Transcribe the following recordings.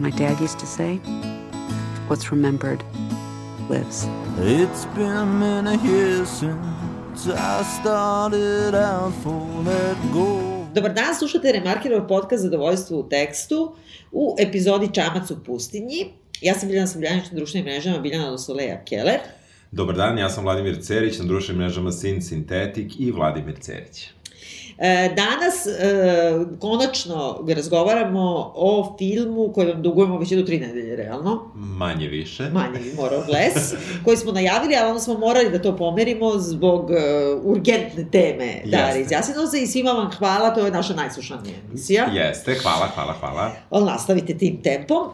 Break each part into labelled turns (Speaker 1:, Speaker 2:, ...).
Speaker 1: My dad used to say, what's remembered lives.
Speaker 2: It's been many years since I started out for that goal.
Speaker 3: Dobar dan, slušate Remarkerov podcast Zadovoljstvo u tekstu u epizodi Čamac u pustinji. Ja sam Biljana Sabljanić na društvenim mrežama Biljana odnosno Leja Keller.
Speaker 4: Dobar dan, ja sam Vladimir Cerić na društvenim mrežama Sin Sintetik i Vladimir Cerić.
Speaker 3: E, danas e, konačno razgovaramo o filmu koji vam dugujemo već do tri nedelje, realno.
Speaker 4: Manje više.
Speaker 3: Manje mi more or less, koji smo najavili, ali onda smo morali da to pomerimo zbog uh, urgentne teme Dara iz Jasinoza i svima vam hvala, to je naša najslušanija emisija.
Speaker 4: Jeste, hvala, hvala, hvala.
Speaker 3: Ali nastavite tim tempom.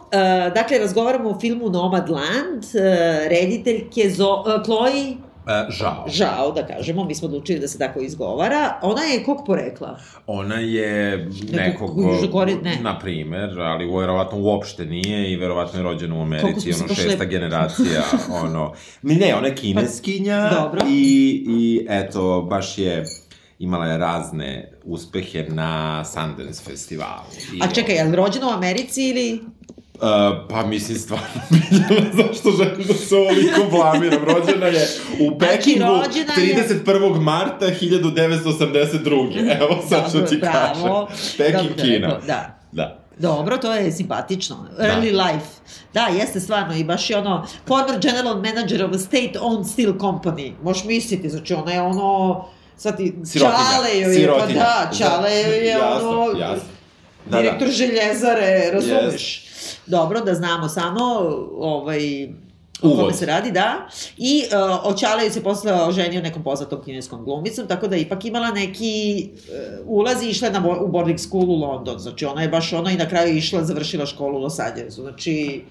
Speaker 3: Dakle, razgovaramo o filmu Nomadland, rediteljke Zo, Chloe
Speaker 4: E, žao.
Speaker 3: Žao, da kažemo, mi smo odlučili da se tako izgovara. Ona je kog porekla?
Speaker 4: Ona je nekog, nekog ne. na primer, ali verovatno uopšte nije i verovatno je rođena u Americi, ono šesta šesta generacija, ono... Ne, ona je kineskinja pa, Dobro. i, i eto, baš je imala je razne uspehe na Sundance festivalu.
Speaker 3: I A čekaj, je li rođena u Americi ili...
Speaker 4: Uh, pa mislim stvarno, zašto želim da se ovoliko blamiram. Rođena je u znači, Pekingu 31. marta 1982. Evo sad što ti kažem. Peking, Dobro, Kina.
Speaker 3: Da. Da. Dobro, to je simpatično. Early da. life. Da, jeste stvarno i baš je ono former general manager of a state-owned steel company. Možeš misliti, znači ona je ono sad ti Čale joj je, pa da, Čale joj je jasno, ono jasno. Da, direktor da. željezare, razumeš? Yes Dobro, da znamo samo ovaj, o kome se radi, da. I uh, očalaju se posle oženio nekom poznatom kineskom glumicom, tako da ipak imala neki uh, ulaz i išla na, u boarding school u London. Znači, ona je baš ono i na kraju išla, završila školu u Los Angelesu. Znači,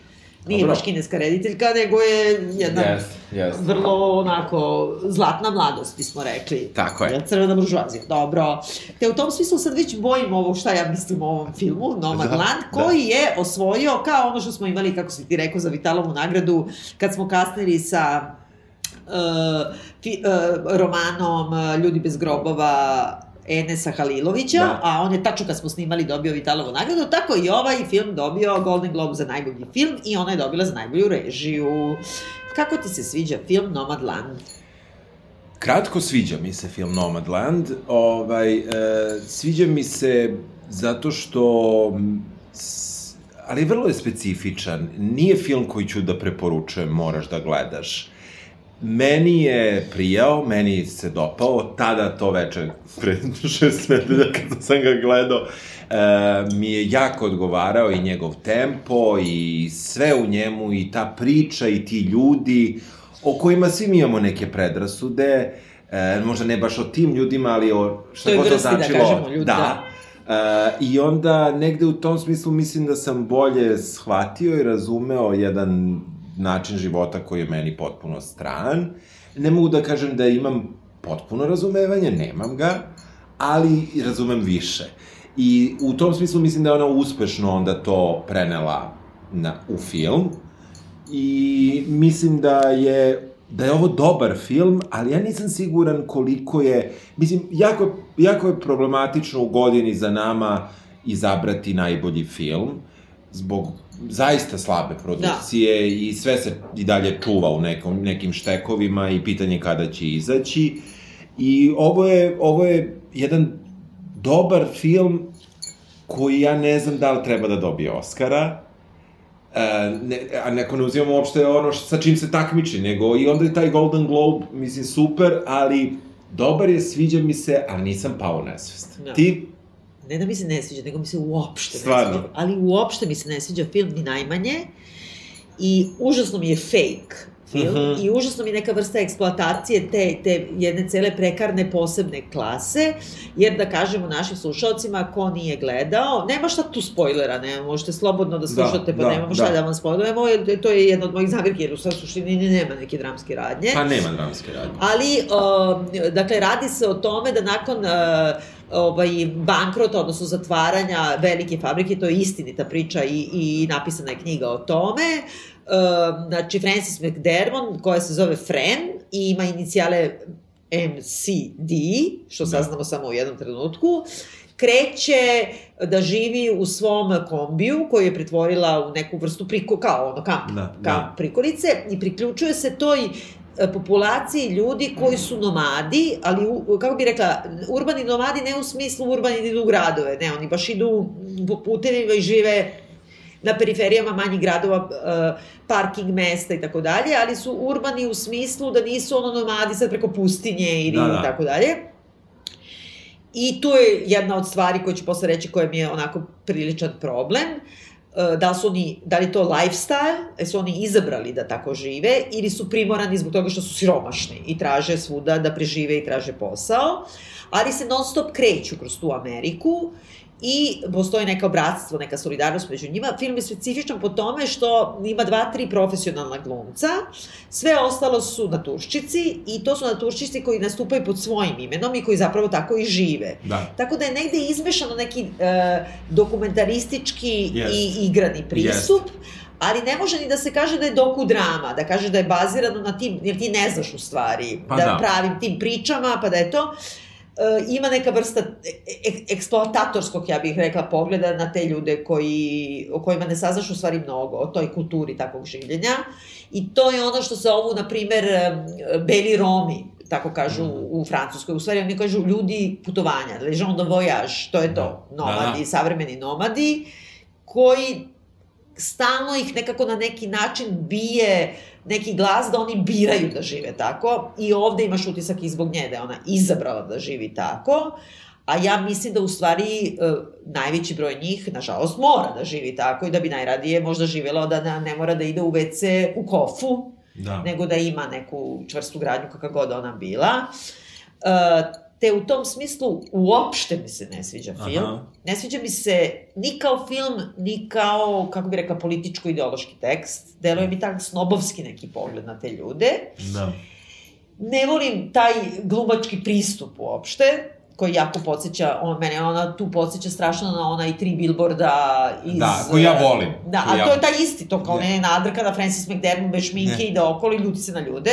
Speaker 3: Nije Dobro. baš kineska rediteljka, nego je jedna yes, yes. vrlo onako zlatna mladost, bismo rekli.
Speaker 4: Tako je.
Speaker 3: Crvena buržuazija. Dobro. Te u tom smislu sad već bojim ovo šta ja mislim o ovom filmu, Nomadland, da, da. koji da. je osvojio kao ono što smo imali, kako si ti rekao, za Vitalovu nagradu, kad smo kasnili sa uh, fi, uh, romanom uh, Ljudi bez grobova Enesa Halilovića, da. a on je tačno kad smo snimali dobio Vitalovu nagradu, tako i ovaj film dobio Golden Globe za najbolji film i ona je dobila za najbolju režiju. Kako ti se sviđa film Nomadland?
Speaker 4: Kratko sviđa mi se film Nomadland. Ovaj, e, sviđa mi se zato što ali vrlo je specifičan. Nije film koji ću da preporučujem, moraš da gledaš. Meni je prijao, meni se dopao, tada to veče, pre šest nedelja kada sam ga gledao, e, mi je jako odgovarao i njegov tempo i sve u njemu i ta priča i ti ljudi o kojima svi mi imamo neke predrasude, e, možda ne baš o tim ljudima, ali o
Speaker 3: što god to da značilo. Da, kažemo, ljudi, da.
Speaker 4: da. E, I onda negde u tom smislu mislim da sam bolje shvatio i razumeo jedan način života koji je meni potpuno stran. Ne mogu da kažem da imam potpuno razumevanje, nemam ga, ali razumem više. I u tom smislu mislim da je ona uspešno onda to prenela na, u film. I mislim da je da je ovo dobar film, ali ja nisam siguran koliko je, mislim, jako, jako je problematično u godini za nama izabrati najbolji film, zbog zaista slabe produkcije da. i sve se i dalje čuva u nekom, nekim štekovima i pitanje kada će izaći. I ovo je, ovo je jedan dobar film koji ja ne znam da li treba da dobije Oscara, Uh, ne, a neko ne uzimamo uopšte ono š, sa čim se takmiči, nego i onda je taj Golden Globe, mislim, super, ali dobar je, sviđa mi se, ali nisam pao nesvest. Da. Ti
Speaker 3: ne da mi se ne sviđa, nego mi se uopšte Stvarno. ne sviđa. Ali uopšte mi se ne sviđa film ni najmanje. I užasno mi je fake film uh mhm. -huh. i užasno mi neka vrsta eksploatacije te, te jedne cele prekarne posebne klase, jer da kažemo našim slušalcima, ko nije gledao, nema šta tu spojlera, ne, možete slobodno da, da slušate, da, pa da, nemamo šta da. da vam spojlujemo, jer to je jedna od mojih zavirki, jer u sad suštini nema neke dramske radnje.
Speaker 4: Pa nema dramske radnje.
Speaker 3: Ali, uh, dakle, radi se o tome da nakon uh, ovaj, bankrota, odnosno zatvaranja velike fabrike, to je istinita priča i, i napisana je knjiga o tome. Uh, znači, Francis McDermott, koja se zove Fren i ima inicijale MCD, što da. saznamo samo u jednom trenutku, kreće da živi u svom kombiju koji je pretvorila u neku vrstu priko, kao ono kamp,
Speaker 4: Da,
Speaker 3: kamp
Speaker 4: da.
Speaker 3: prikolice i priključuje se toj e, populaciji ljudi koji su nomadi, ali, u, kako bi rekla, urbani nomadi ne u smislu urbani da idu u gradove, ne, oni baš idu po putevima i žive na periferijama manjih gradova, e, parking mesta i tako dalje, ali su urbani u smislu da nisu ono nomadi sad preko pustinje ili
Speaker 4: Da, da.
Speaker 3: tako dalje. I tu je jedna od stvari koju ću posle reći koja mi je onako priličan problem. E, Da li su oni, da li to lifestyle, e su oni izabrali da tako žive ili su primorani zbog toga što su siromašni i traže svuda da prežive i traže posao, ali se non stop kreću kroz tu Ameriku i postoji neka bratstvo, neka solidarnost među njima. Film je specifičan po tome što ima dva, tri profesionalna glumca, sve ostalo su naturščici i to su naturščici koji nastupaju pod svojim imenom i koji zapravo tako i žive.
Speaker 4: Da.
Speaker 3: Tako da je negde izmešano neki e, dokumentaristički
Speaker 4: Jest.
Speaker 3: i igrani pristup, ali ne može ni da se kaže da je doku drama, da kaže da je bazirano na tim, jer ti ne znaš u stvari,
Speaker 4: Pa
Speaker 3: da,
Speaker 4: da.
Speaker 3: pravim tim pričama, pa da je to e, ima neka vrsta ek, eksploatatorskog, ja bih rekla, pogleda na te ljude koji, o kojima ne saznaš u stvari mnogo, o toj kulturi takvog življenja. I to je ono što se ovu, na primer, e, beli Romi, tako kažu u Francuskoj. U stvari oni kažu ljudi putovanja, les gens de voyage, to je to.
Speaker 4: Da.
Speaker 3: Nomadi,
Speaker 4: Da,
Speaker 3: savremeni nomadi, koji stalno ih nekako na neki način bije neki glas da oni biraju da žive tako i ovde imaš utisak i zbog nje da je ona izabrala da živi tako, a ja mislim da u stvari e, najveći broj njih, nažalost, mora da živi tako i da bi najradije možda živela da ne, ne mora da ide u WC u kofu,
Speaker 4: Da.
Speaker 3: nego da ima neku čvrstu gradnju kakva god ona bila. E, te u tom smislu uopšte mi se ne sviđa film.
Speaker 4: Aha.
Speaker 3: Ne sviđa mi se ni kao film, ni kao, kako bi rekla, političko-ideološki tekst. Deluje mi tak snobovski neki pogled na te ljude.
Speaker 4: Da.
Speaker 3: Ne volim taj glumački pristup uopšte, koji jako podsjeća, on, mene ona tu podsjeća strašno na onaj tri bilborda iz...
Speaker 4: Da, koji ja volim.
Speaker 3: Da, a
Speaker 4: ja-
Speaker 3: to je taj isti, to kao
Speaker 4: Ne.
Speaker 3: ne nadrka da Francis McDermott bez šminke
Speaker 4: Ne.
Speaker 3: ide okolo i ljuti se na ljude.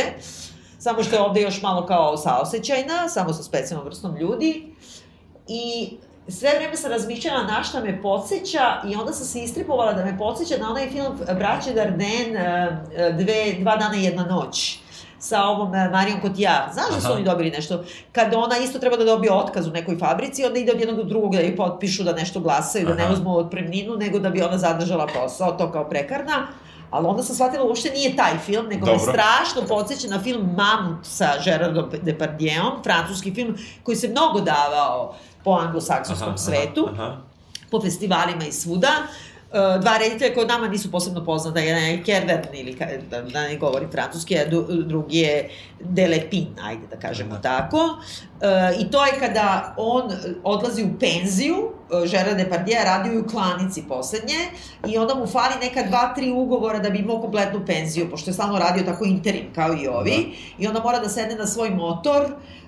Speaker 3: Samo što je ovde još malo kao saosećajna, samo sa specijalnom vrstom ljudi. I sve vreme sam razmišljala na šta me podsjeća i onda sam se istripovala da me podsjeća na onaj film Braće Darden dve, dva dana i jedna noć sa ovom eh, Marijom Cotillard. Znaš da su
Speaker 4: Aha.
Speaker 3: oni dobili nešto? Kad ona isto treba da dobije otkaz u nekoj fabrici, onda ide od jednog do drugog da joj potpišu da nešto glasaju, da ne
Speaker 4: Aha.
Speaker 3: uzmu otpremninu, nego da bi ona zadržala posao, to kao prekarna. Ali onda sam shvatila uopšte nije taj film, nego me
Speaker 4: Dobro.
Speaker 3: strašno podsjeća na film Mamut sa Gerardom Depardieuom, francuski film koji se mnogo davao po anglosaksonskom svetu
Speaker 4: Aha.
Speaker 3: po festivalima i svuda. E, Dva reditelja koji od nama nisu posebno poznata, jedan je Kervern ili da, da ne govori francuski, a drugi je Delepin, ajde da kažemo
Speaker 4: Da.
Speaker 3: tako. E, I to je kada on odlazi u penziju, e, Gerard Depardieu radio je u klanici poslednje i onda mu fali neka dva, tri ugovora da bi imao kompletnu penziju, pošto je stalno radio tako interim kao i ovi. I onda mora da sedne na svoj motor,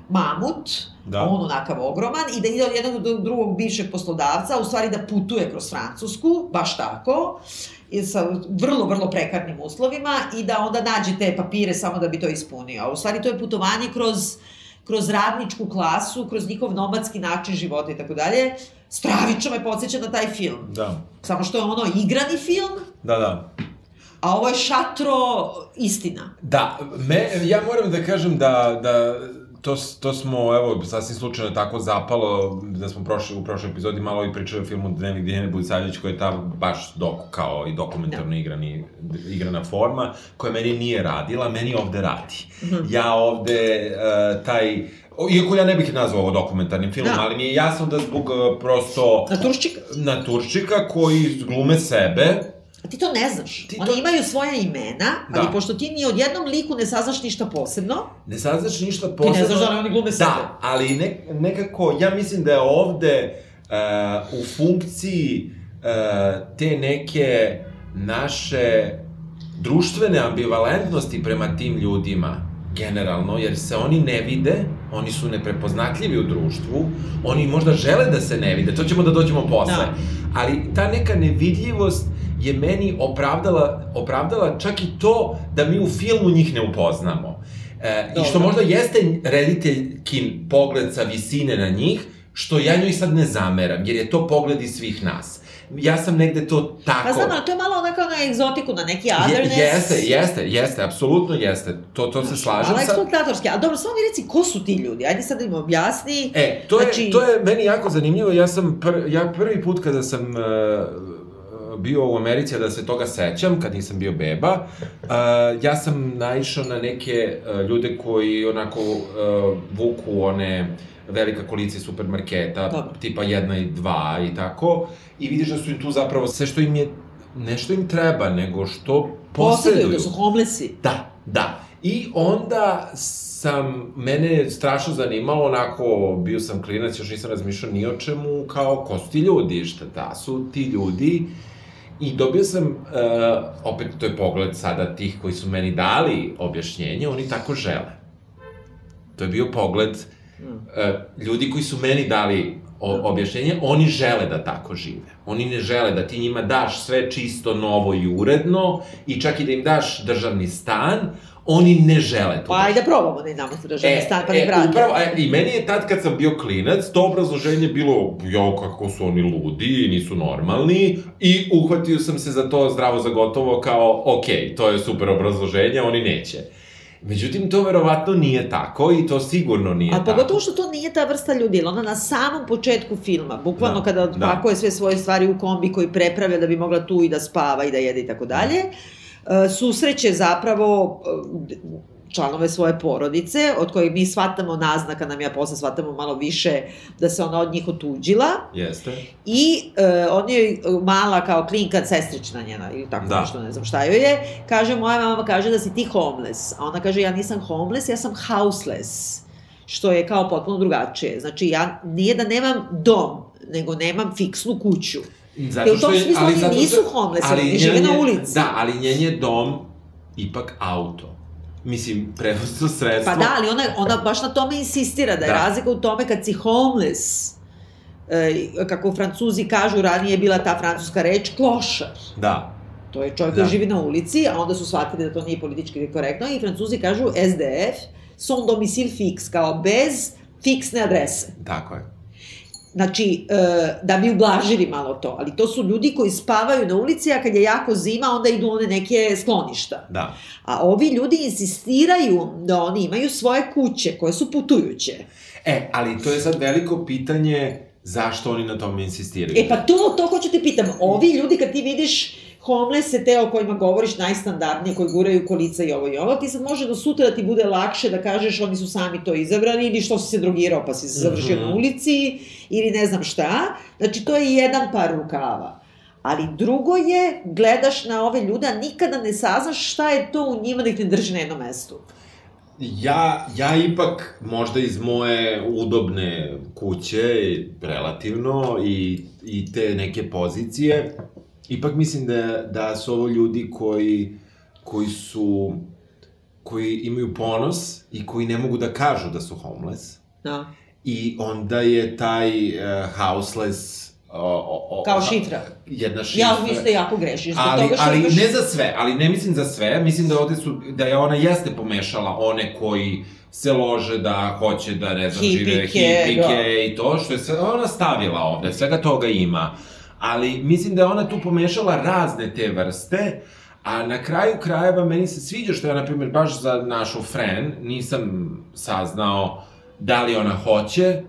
Speaker 3: mamut,
Speaker 4: Da.
Speaker 3: on onakav ogroman, i da ide od jednog do drugog bivšeg poslodavca, u stvari da putuje kroz Francusku, baš tako, i sa vrlo, vrlo prekarnim uslovima i da onda nađe te papire samo da bi to ispunio. U stvari to je putovanje kroz, kroz radničku klasu, kroz njihov nomadski način života i tako dalje. Stravično me podsjeća na taj film.
Speaker 4: Da.
Speaker 3: Samo što je ono igrani film,
Speaker 4: Da, da.
Speaker 3: a ovo je šatro istina.
Speaker 4: Da, me, ja moram da kažem da, da to, to smo, evo, sasvim slučajno tako zapalo, da smo prošli, u prošloj epizodi malo i pričali o filmu Dnevnik Dijene Budisavljević, koja je ta baš doku, kao i dokumentarno igrani, igrana forma, koja meni nije radila, meni ovde radi. Ja ovde, uh, taj, iako ja ne bih nazvao ovo dokumentarnim filmom,
Speaker 3: Da.
Speaker 4: ali mi je jasno da zbog uh, prosto
Speaker 3: Naturščik,
Speaker 4: naturčika koji glume sebe,
Speaker 3: ti to ne znaš.
Speaker 4: Ti
Speaker 3: Oni
Speaker 4: to-
Speaker 3: imaju svoja imena, ali
Speaker 4: Da.
Speaker 3: pošto ti ni od jednom liku ne saznaš ništa posebno,
Speaker 4: ne saznaš ništa
Speaker 3: ti
Speaker 4: posebno.
Speaker 3: ne znaš da li oni glume sebe.
Speaker 4: Da, ali ne, nekako, ja mislim da je ovde uh, u funkciji uh, te neke naše društvene ambivalentnosti prema tim ljudima, generalno, jer se oni ne vide, oni su neprepoznatljivi u društvu, oni možda žele da se ne vide, to ćemo da dođemo posle.
Speaker 3: Da.
Speaker 4: Ali ta neka nevidljivost je meni opravdala, opravdala čak i to da mi u filmu njih ne upoznamo. E, I što možda jeste rediteljkin pogled sa visine na njih, što ja njoj sad ne zameram, jer je to pogled iz svih nas. Ja sam negde to tako...
Speaker 3: Pa znam, ali to je malo onako na egzotiku, na neki
Speaker 4: Je,
Speaker 3: otherness.
Speaker 4: jeste, jeste, jeste, apsolutno jeste. To, to se slažem sa...
Speaker 3: eksploatatorski. A dobro, samo mi reci, ko su ti ljudi? Ajde sad da im objasni.
Speaker 4: E, to je,
Speaker 3: Znači-
Speaker 4: to je meni jako zanimljivo. Ja sam pr, ja prvi put kada sam uh, bio u Americi, da se toga sećam, kad nisam bio beba, uh, ja sam naišao na neke uh, ljude koji onako uh, vuku one velika kolica supermarketa,
Speaker 3: Dobro.
Speaker 4: tipa jedna i dva i tako, i vidiš da su im tu zapravo sve što im je, ne što im treba, nego što
Speaker 3: Posjeduju,
Speaker 4: poseduju.
Speaker 3: da su homelessi.
Speaker 4: Da, da. I onda sam, mene je strašno zanimalo, onako, bio sam klinac, još nisam razmišljao ni o čemu, kao, ko su ti ljudi, šta da su ti ljudi. I dobio sam, uh, opet to je pogled sada tih koji su meni dali objašnjenje, oni tako žele. To je bio pogled uh, ljudi koji su meni dali objašnjenje, oni žele da tako žive. Oni ne žele da ti njima daš sve čisto, novo i uredno i čak i da im daš državni stan, oni ne žele to.
Speaker 3: Pa ajde da probamo da im damo se državni stan, pa
Speaker 4: e,
Speaker 3: ne vrati.
Speaker 4: Upravo, e, I meni je tad kad sam bio klinac, to obrazloženje bilo, jao kako su oni ludi nisu normalni, i uhvatio sam se za to zdravo za gotovo kao, ok, to je super obrazloženje, oni neće. Međutim, to verovatno nije tako i to sigurno nije
Speaker 3: A
Speaker 4: tako.
Speaker 3: pogotovo što to nije ta vrsta ljudi, ona na samom početku filma, bukvalno
Speaker 4: Da,
Speaker 3: kada
Speaker 4: da.
Speaker 3: odpakuje sve svoje stvari u kombi koji prepravlja da bi mogla tu i da spava i da jede i tako dalje, e, susreće zapravo e, članove svoje porodice, od kojih mi shvatamo naznaka, nam ja posle shvatamo malo više da se ona od njih otuđila,
Speaker 4: Jeste.
Speaker 3: I e, on je mala kao klinka sestrična njena ili tako
Speaker 4: Da.
Speaker 3: nešto, ne znam šta joj je. Kaže, moja mama kaže da si ti homeless. A ona kaže, ja nisam homeless, ja sam houseless. Što je kao potpuno drugačije. Znači, ja nije da nemam dom, nego nemam fiksnu kuću.
Speaker 4: Zato
Speaker 3: E, u tom
Speaker 4: što je-
Speaker 3: smislu
Speaker 4: ali
Speaker 3: oni
Speaker 4: zato
Speaker 3: nisu homelessi,
Speaker 4: ali
Speaker 3: oni žive na ulici.
Speaker 4: Da, ali njen je dom ipak auto. Mislim, prevozno sredstvo.
Speaker 3: Pa da, ali ona, ona baš na tome insistira, da je
Speaker 4: Da.
Speaker 3: razlika u tome kad si homeless, e, kako francuzi kažu, ranije je bila ta francuska reč, klošar.
Speaker 4: Da.
Speaker 3: To je čovjek
Speaker 4: Da.
Speaker 3: koji živi na ulici, a onda su shvatili da to nije politički korektno i francuzi kažu SDF, son domicile fix, kao bez fiksne adrese.
Speaker 4: Tako je.
Speaker 3: Znači, e, da bi ublažili malo to, ali to su ljudi koji spavaju na ulici, a kad je jako zima, onda idu one neke skloništa.
Speaker 4: Da.
Speaker 3: A ovi ljudi insistiraju da oni imaju svoje kuće, koje su putujuće.
Speaker 4: E, ali to je sad veliko pitanje zašto oni na tome insistiraju.
Speaker 3: E pa to, to hoću te pitam, ovi ljudi kad ti vidiš homelesse, te o kojima govoriš najstandardnije, koji guraju kolica i ovo i ovo, ti sad može do sutra da ti bude lakše da kažeš oni su sami to izabrani ili što si se drogirao pa si se završio
Speaker 4: Mhm.
Speaker 3: na ulici ili ne znam šta. Znači to je jedan par rukava. Ali drugo je, gledaš na ove ljude, a nikada ne saznaš šta je to u njima da ih ne drži na jednom mestu.
Speaker 4: Ja, ja ipak, možda iz moje udobne kuće, relativno, i, i te neke pozicije, ipak mislim da, da su ovo ljudi koji, koji su, koji imaju ponos i koji ne mogu da kažu da su homeless.
Speaker 3: Da.
Speaker 4: I onda je taj uh, houseless o, o,
Speaker 3: Kao šifra.
Speaker 4: Jedna šifra.
Speaker 3: Ja mislim da jako grešiš.
Speaker 4: Ali,
Speaker 3: toga što
Speaker 4: ali
Speaker 3: imaš-
Speaker 4: ne za sve, ali ne mislim za sve, mislim da ovde su, da je ona jeste pomešala one koji se lože da hoće da, ne znam, žive
Speaker 3: Hipike,
Speaker 4: hipike
Speaker 3: da.
Speaker 4: i to, što je sve, ona stavila ovde, svega toga ima. Ali mislim da je ona tu pomešala razne te vrste, a na kraju krajeva meni se sviđa što ja, na primjer, baš za našu Fren nisam saznao da li ona hoće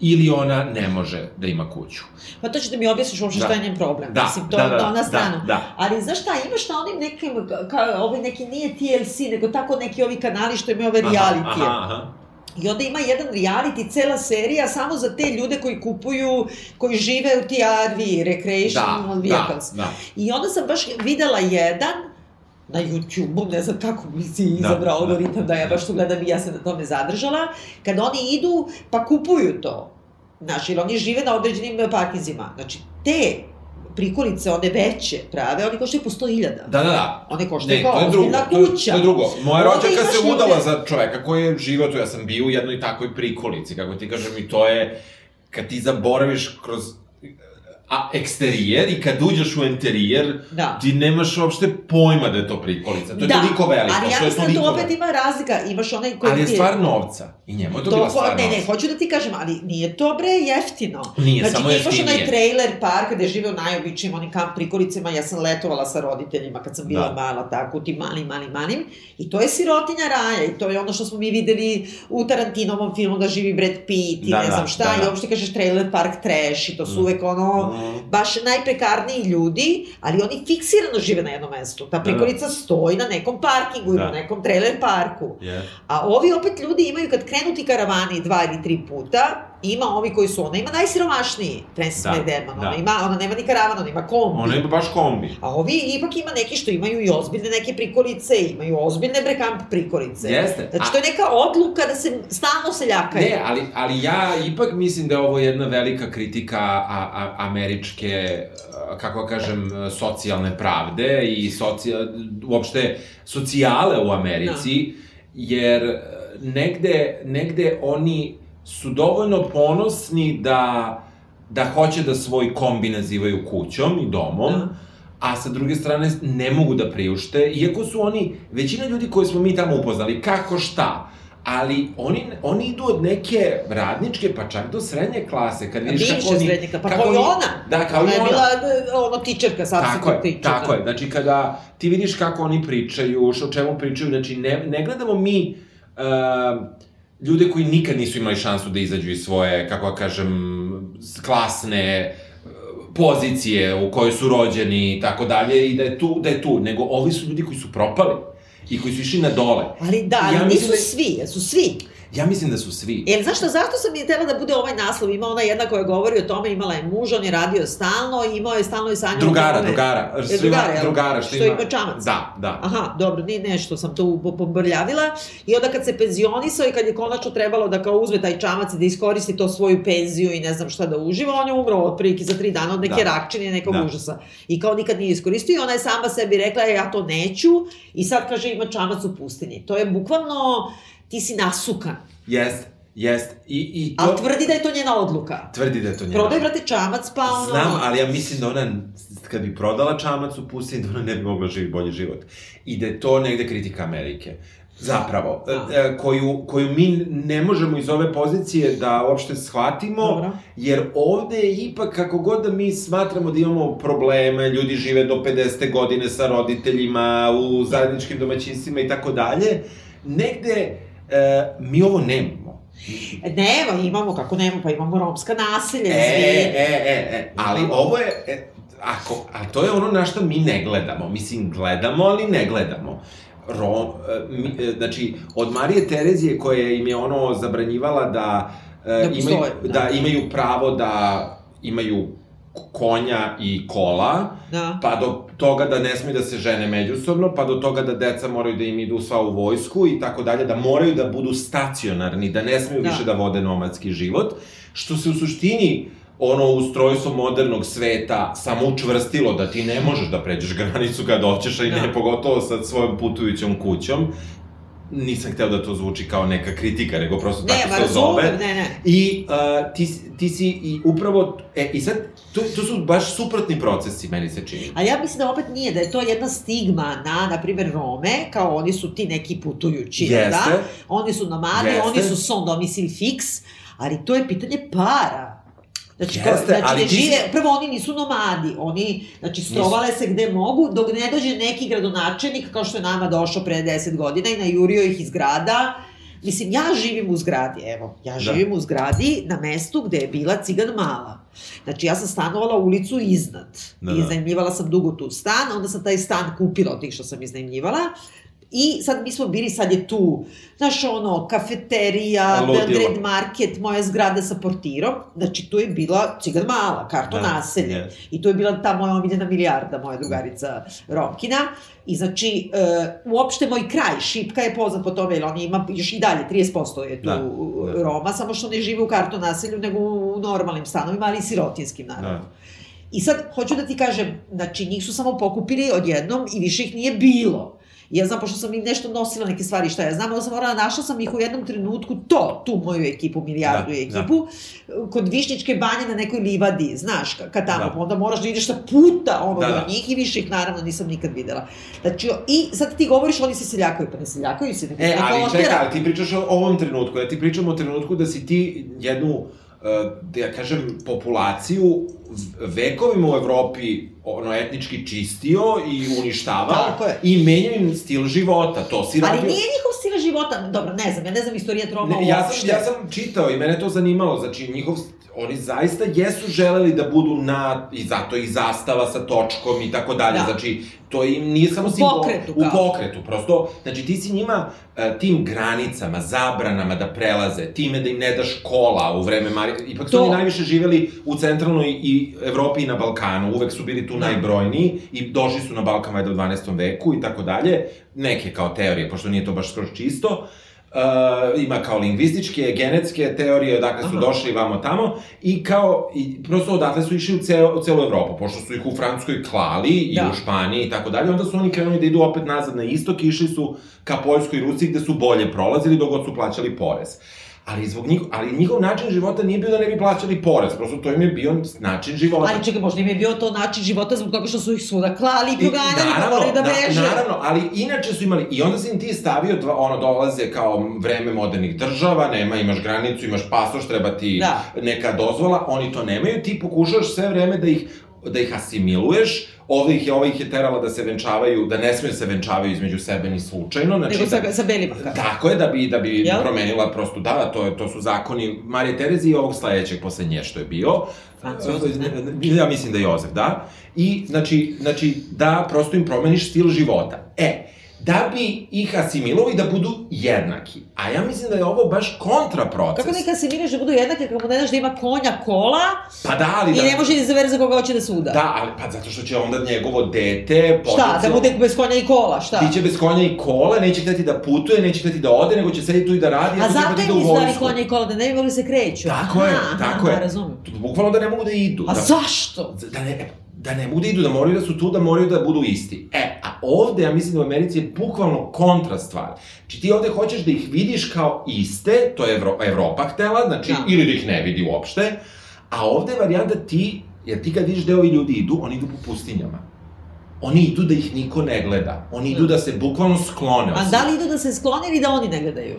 Speaker 4: ili ona ne može da ima kuću.
Speaker 3: Pa to ću da mi objasniš uopšte
Speaker 4: Da.
Speaker 3: šta je njen problem.
Speaker 4: Da,
Speaker 3: Mislim, to
Speaker 4: da, da,
Speaker 3: da, na
Speaker 4: da,
Speaker 3: stranu.
Speaker 4: da.
Speaker 3: Ali znaš šta, imaš na onim nekim, kao, ovaj neki nije TLC, nego tako neki ovi kanali što imaju ove reality.
Speaker 4: Aha, aha.
Speaker 3: I onda ima jedan reality, cela serija, samo za te ljude koji kupuju, koji žive u TRV, Recreational
Speaker 4: Da,
Speaker 3: Vehicles.
Speaker 4: da, da.
Speaker 3: I onda sam baš videla jedan, na YouTube-u, ne znam kako mi si izabrao
Speaker 4: Da, da.
Speaker 3: algoritam da ja baš to gledam i ja se na tome zadržala, kada oni idu pa kupuju to. Znaš, jer oni žive na određenim parkinzima. Znači, te prikolice, one veće, prave, oni koštaju po 100.000.
Speaker 4: Da, da, da.
Speaker 3: One koštaju kao
Speaker 4: to
Speaker 3: ozbiljna
Speaker 4: to
Speaker 3: kuća.
Speaker 4: to je drugo. Moja rođaka se udala za čoveka koji je živao tu, ja sam bio u jednoj takvoj prikolici, kako ti kažem, i to je, kad ti zaboraviš kroz a eksterijer i kad uđeš u interijer,
Speaker 3: Da.
Speaker 4: ti nemaš uopšte pojma da je to prikolica. To je toliko veliko,
Speaker 3: ali ja
Speaker 4: to
Speaker 3: mislim da tu opet ima razlika, imaš onaj koji
Speaker 4: Ali je stvar novca. I njemu je to, bila
Speaker 3: To,
Speaker 4: stvar
Speaker 3: ne, ne,
Speaker 4: novca.
Speaker 3: hoću da ti kažem, ali nije to bre jeftino.
Speaker 4: Nije,
Speaker 3: znači,
Speaker 4: samo
Speaker 3: ti imaš
Speaker 4: jeftinije.
Speaker 3: onaj trailer park gde žive u najobičnijim onim kamp prikolicama, ja sam letovala sa roditeljima kad sam bila
Speaker 4: Da.
Speaker 3: mala, tako, u tim malim, malim, malim. I to je sirotinja raja i to je ono što smo mi videli u Tarantinovom filmu da živi Brad Pitt i
Speaker 4: Da,
Speaker 3: ne
Speaker 4: da,
Speaker 3: znam šta.
Speaker 4: da, da.
Speaker 3: I uopšte kažeš trailer park trash i to su
Speaker 4: Mm.
Speaker 3: uvek ono,
Speaker 4: Mm.
Speaker 3: baš najprekarniji ljudi, ali oni fiksirano žive na jednom mestu. Ta
Speaker 4: Da, da.
Speaker 3: prikolica stoji na nekom parkingu ili
Speaker 4: Da.
Speaker 3: u nekom trailer parku.
Speaker 4: Je.
Speaker 3: A ovi opet ljudi imaju, kad krenu ti karavani dva ili tri puta, ima ovi koji su, ona ima najsiromašniji, Francis
Speaker 4: Da,
Speaker 3: McDermott,
Speaker 4: da.
Speaker 3: ona ima, ona nema ni karavan, ona ima kombi.
Speaker 4: Ona ima baš kombi.
Speaker 3: A ovi ipak ima neki što imaju i ozbiljne neke prikolice, imaju ozbiljne brekamp prikolice.
Speaker 4: Jeste.
Speaker 3: Znači,
Speaker 4: A-
Speaker 3: to je neka odluka da se stalno seljakaju.
Speaker 4: Ne, ali, ali ja ipak mislim da je ovo jedna velika kritika a, a, američke, kako da kažem, socijalne pravde i socija, uopšte socijale u Americi, jer e, negde, negde oni su dovoljno ponosni da, da hoće da svoj kombi nazivaju kućom i domom,
Speaker 3: Da.
Speaker 4: a sa druge strane ne mogu da priušte, iako su oni, većina ljudi koje smo mi tamo upoznali, kako šta, ali oni, oni idu od neke radničke, pa čak do srednje klase, kad vidiš kako oni...
Speaker 3: srednjaka, pa
Speaker 4: kako
Speaker 3: kao i ona.
Speaker 4: Da, kao
Speaker 3: ona
Speaker 4: i
Speaker 3: je
Speaker 4: ona.
Speaker 3: bila e, ono tičerka, sad
Speaker 4: Tako je,
Speaker 3: tičerka.
Speaker 4: tako je. Znači, kada ti vidiš kako oni pričaju, o čemu pričaju, znači, ne, ne gledamo mi uh, ljude koji nikad nisu imali šansu da izađu iz svoje, kako da kažem, klasne uh, pozicije u kojoj su rođeni i tako dalje i da je tu, da je tu, nego ovi su ljudi koji su propali i koji su išli na dole.
Speaker 3: Ali da, ali
Speaker 4: Ja
Speaker 3: nisu
Speaker 4: da-
Speaker 3: svi, jesu svi.
Speaker 4: Ja mislim da su svi.
Speaker 3: Jer zašto, zašto sam je htela da bude ovaj naslov? Ima ona jedna koja govori o tome, imala je muža, on je radio stalno, imao je stalno i sanjao...
Speaker 4: Drugara,
Speaker 3: tome-
Speaker 4: drugara.
Speaker 3: E,
Speaker 4: ima-
Speaker 3: drugara, jel?
Speaker 4: drugara, što,
Speaker 3: Što ima čamac.
Speaker 4: Da, da.
Speaker 3: Aha, dobro, ni nešto sam to pobrljavila. I onda kad se penzionisao i kad je konačno trebalo da kao uzme taj čamac i da iskoristi to svoju penziju i ne znam šta da uživa, on je umro otprilike za tri dana od neke
Speaker 4: Da.
Speaker 3: rakčine nekog
Speaker 4: Da.
Speaker 3: užasa. I kao nikad nije iskoristio i ona je sama sebi rekla, "E, ja to neću i sad kaže ima čamac u pustinji. To je bukvalno, ti si nasukan.
Speaker 4: Jest, jest. I, i to...
Speaker 3: Ali tvrdi da je to njena odluka.
Speaker 4: Tvrdi da je to njena.
Speaker 3: Prodaj, brate, čamac, pa ono...
Speaker 4: Znam, ali ja mislim da ona, kad bi prodala čamac u pustinji, da ona ne bi mogla živjeti bolji život. I da je to negde kritika Amerike. Zapravo,
Speaker 3: Da.
Speaker 4: e, koju, koju mi ne možemo iz ove pozicije da uopšte shvatimo,
Speaker 3: Dobro.
Speaker 4: jer ovde je ipak, kako god da mi smatramo da imamo probleme, ljudi žive do 50. godine sa roditeljima, u zajedničkim domaćinstvima i tako dalje, negde e, mi ovo nemamo.
Speaker 3: Nema, imamo, kako nema, pa imamo romska naselja,
Speaker 4: E,
Speaker 3: izvini.
Speaker 4: e, e, e, ali ovo je, e, ako, a to je ono na što mi ne gledamo, mislim, gledamo, ali ne gledamo. Rom, e, mi, e, znači, od Marije Terezije koja im je ono zabranjivala da, e,
Speaker 3: Da
Speaker 4: imaju, da.
Speaker 3: da.
Speaker 4: imaju pravo da imaju konja i kola,
Speaker 3: Da.
Speaker 4: pa do toga da ne smiju da se žene međusobno, pa do toga da deca moraju da im idu sva u vojsku i tako dalje, da moraju da budu stacionarni, da ne smiju
Speaker 3: Da.
Speaker 4: više da vode nomadski život, što se u suštini ono ustrojstvo modernog sveta samo učvrstilo da ti ne možeš da pređeš granicu kad hoćeš, a i
Speaker 3: Da.
Speaker 4: ne pogotovo sa svojom putujućom kućom. Nisam hteo da to zvuči kao neka kritika, nego prosto
Speaker 3: Ne,
Speaker 4: tako se zove.
Speaker 3: ne, ne.
Speaker 4: I uh, ti, ti si i upravo, e, i sad, to, to su baš suprotni procesi, meni se čini.
Speaker 3: A ja mislim da opet nije, da je to jedna stigma na, na primjer, Rome, kao oni su ti neki putujući, jel
Speaker 4: Jeste.
Speaker 3: da? Oni su nomadi,
Speaker 4: Jeste.
Speaker 3: oni su son domicil fix, ali to je pitanje para. Znači,
Speaker 4: Jeste,
Speaker 3: znači
Speaker 4: ali
Speaker 3: ne
Speaker 4: ti
Speaker 3: žive, prvo oni nisu nomadi, oni, znači, strovale se gde mogu, dok ne dođe neki gradonačelnik, kao što je nama došao pre 10 godina i najurio ih iz grada, Mislim, ja živim u zgradi, evo, ja živim u zgradi na mestu gde je bila cigan mala. Znači, ja sam stanovala ulicu iznad.
Speaker 4: Da,
Speaker 3: I
Speaker 4: da.
Speaker 3: iznajmljivala sam dugo tu stan, onda sam taj stan kupila od tih što sam iznajmljivala. I sad mi smo bili, sad je tu, znaš, ono, kafeterija. Belgrade Market, moja zgrada sa portirom. Znači, tu je bila cigan mala, karto
Speaker 4: Da,
Speaker 3: naselje.
Speaker 4: jest.
Speaker 3: I to je bila ta moja omiljena milijarda, moja drugarica Romkina. I znači, e, uopšte moj kraj, Šipka je poznat po tome, jer on ima još i dalje, 30% je tu
Speaker 4: Da,
Speaker 3: da. Roma, samo što ne žive u karto naselju, nego u normalnim stanovima, ali i sirotinskim, naravno.
Speaker 4: Da.
Speaker 3: Da. I sad, hoću da ti kažem, znači, njih su samo pokupili odjednom i više ih nije bilo. Ja znam, pošto sam im nešto nosila neke stvari, šta ja znam, onda sam morala, našla sam ih u jednom trenutku, to, tu moju ekipu, milijardu
Speaker 4: Da,
Speaker 3: da, ekipu, kod Višnjičke banje na nekoj livadi, znaš, ka, ka tamo,
Speaker 4: Da.
Speaker 3: da. onda moraš da ideš sa puta ono
Speaker 4: Da,
Speaker 3: da,
Speaker 4: da.
Speaker 3: njih i više ih naravno nisam nikad videla. Znači, i sad ti govoriš, oni se seljakaju, pa ne seljakaju se, nego
Speaker 4: E, ali čekaj, ali ti pričaš o ovom trenutku, ja ti pričam o trenutku da si ti jednu, da ja kažem, populaciju vekovima u Evropi ono, etnički čistio i uništavao
Speaker 3: Tako je.
Speaker 4: i menjao im stil života, to si
Speaker 3: Ali
Speaker 4: radio.
Speaker 3: nije njihov stil života, dobro, ne znam, ja ne znam istorija Roma
Speaker 4: Ne, ja sam,
Speaker 3: uopšte.
Speaker 4: ja sam čitao i mene to zanimalo, znači njihov, oni zaista jesu želeli da budu na, i zato i zastava sa točkom i tako dalje,
Speaker 3: Da.
Speaker 4: znači to im nije samo
Speaker 3: U
Speaker 4: simbol,
Speaker 3: pokretu,
Speaker 4: u pokretu, prosto, znači ti si njima e, tim granicama, zabranama da prelaze, time da im ne daš kola u vreme Marije, ipak su
Speaker 3: To.
Speaker 4: oni najviše živeli u centralnoj i Evropi i na Balkanu, uvek su bili tu
Speaker 3: Da.
Speaker 4: najbrojniji i došli su na Balkan valjda u 12. veku i tako dalje, neke kao teorije, pošto nije to baš skroz čisto, Uh, ima kao lingvističke, genetske teorije, odakle su
Speaker 3: Aha.
Speaker 4: došli vamo tamo i kao, i prosto odatle su išli u, ceo, u celu Evropu, pošto su ih u Francuskoj klali i
Speaker 3: Da.
Speaker 4: u Španiji i tako dalje, onda su oni krenuli da idu opet nazad na istok i išli su ka Poljskoj i Rusiji gde su bolje prolazili dok su plaćali porez. Ali, zbog njih, ali njihov način života nije bio da ne bi plaćali porez, prosto to im je bio način života.
Speaker 3: Ali čekaj, možda im je bio to način života zbog toga što su ih svuda klali i proganjali, pa moraju da
Speaker 4: na-
Speaker 3: beže.
Speaker 4: naravno, ali inače su imali, i onda si im ti stavio, dva, ono, dolaze kao vreme modernih država, nema, imaš granicu, imaš pasoš, treba ti
Speaker 3: Da.
Speaker 4: neka dozvola, oni to nemaju, ti pokušaš sve vreme da ih da ih asimiluješ, ovde ih je, ova ih je terala da se venčavaju, da ne smiju da se venčavaju između sebe ni slučajno, znači
Speaker 3: Nego sa,
Speaker 4: da,
Speaker 3: sa belima. kao.
Speaker 4: Tako je, da bi, da bi
Speaker 3: Jel?
Speaker 4: promenila prosto, da, to, je, to su zakoni Marije Terezi i ovog sledećeg posle nje što je bio.
Speaker 3: Franc Jozef, ne?
Speaker 4: Ja mislim da je Jozef, da. I, znači, znači, da prosto im promeniš stil života. E, da bi ih asimilovao i da budu jednaki. A ja mislim da je ovo baš kontraproces.
Speaker 3: Kako neka se miriš da budu jednake kako mu ne daš da ima konja kola
Speaker 4: Pa da, ali
Speaker 3: i
Speaker 4: da...
Speaker 3: ne može da izabere za koga hoće da suda.
Speaker 4: Da, ali pa zato što će onda njegovo dete...
Speaker 3: Šta, da bude bez konja i kola, šta?
Speaker 4: Ti će bez konja i kola, neće hteti da putuje, neće hteti da ode, nego će sediti tu i da radi,
Speaker 3: A zato
Speaker 4: da
Speaker 3: im
Speaker 4: ide u
Speaker 3: nisu dali
Speaker 4: vojsku.
Speaker 3: konja i kola, da ne bi mogli da se kreću.
Speaker 4: Tako je,
Speaker 3: aha,
Speaker 4: tako
Speaker 3: aha,
Speaker 4: je.
Speaker 3: razumem.
Speaker 4: Bukvalno da ne mogu da idu.
Speaker 3: A
Speaker 4: da,
Speaker 3: zašto?
Speaker 4: da ne, da ne da idu, da moraju da su tu, da moraju da budu isti. E, a ovde, ja mislim da u Americi je bukvalno kontra stvar. Znači ti ovde hoćeš da ih vidiš kao iste, to je Evro, Evropa htela, znači,
Speaker 3: Da.
Speaker 4: ili da ih ne vidi uopšte, a ovde je varijanta ti, jer ti kad vidiš gde ovi ljudi idu, oni idu po pustinjama. Oni idu da ih niko ne gleda. Oni idu da se bukvalno sklone.
Speaker 3: A da li idu da se sklone ili da oni ne gledaju?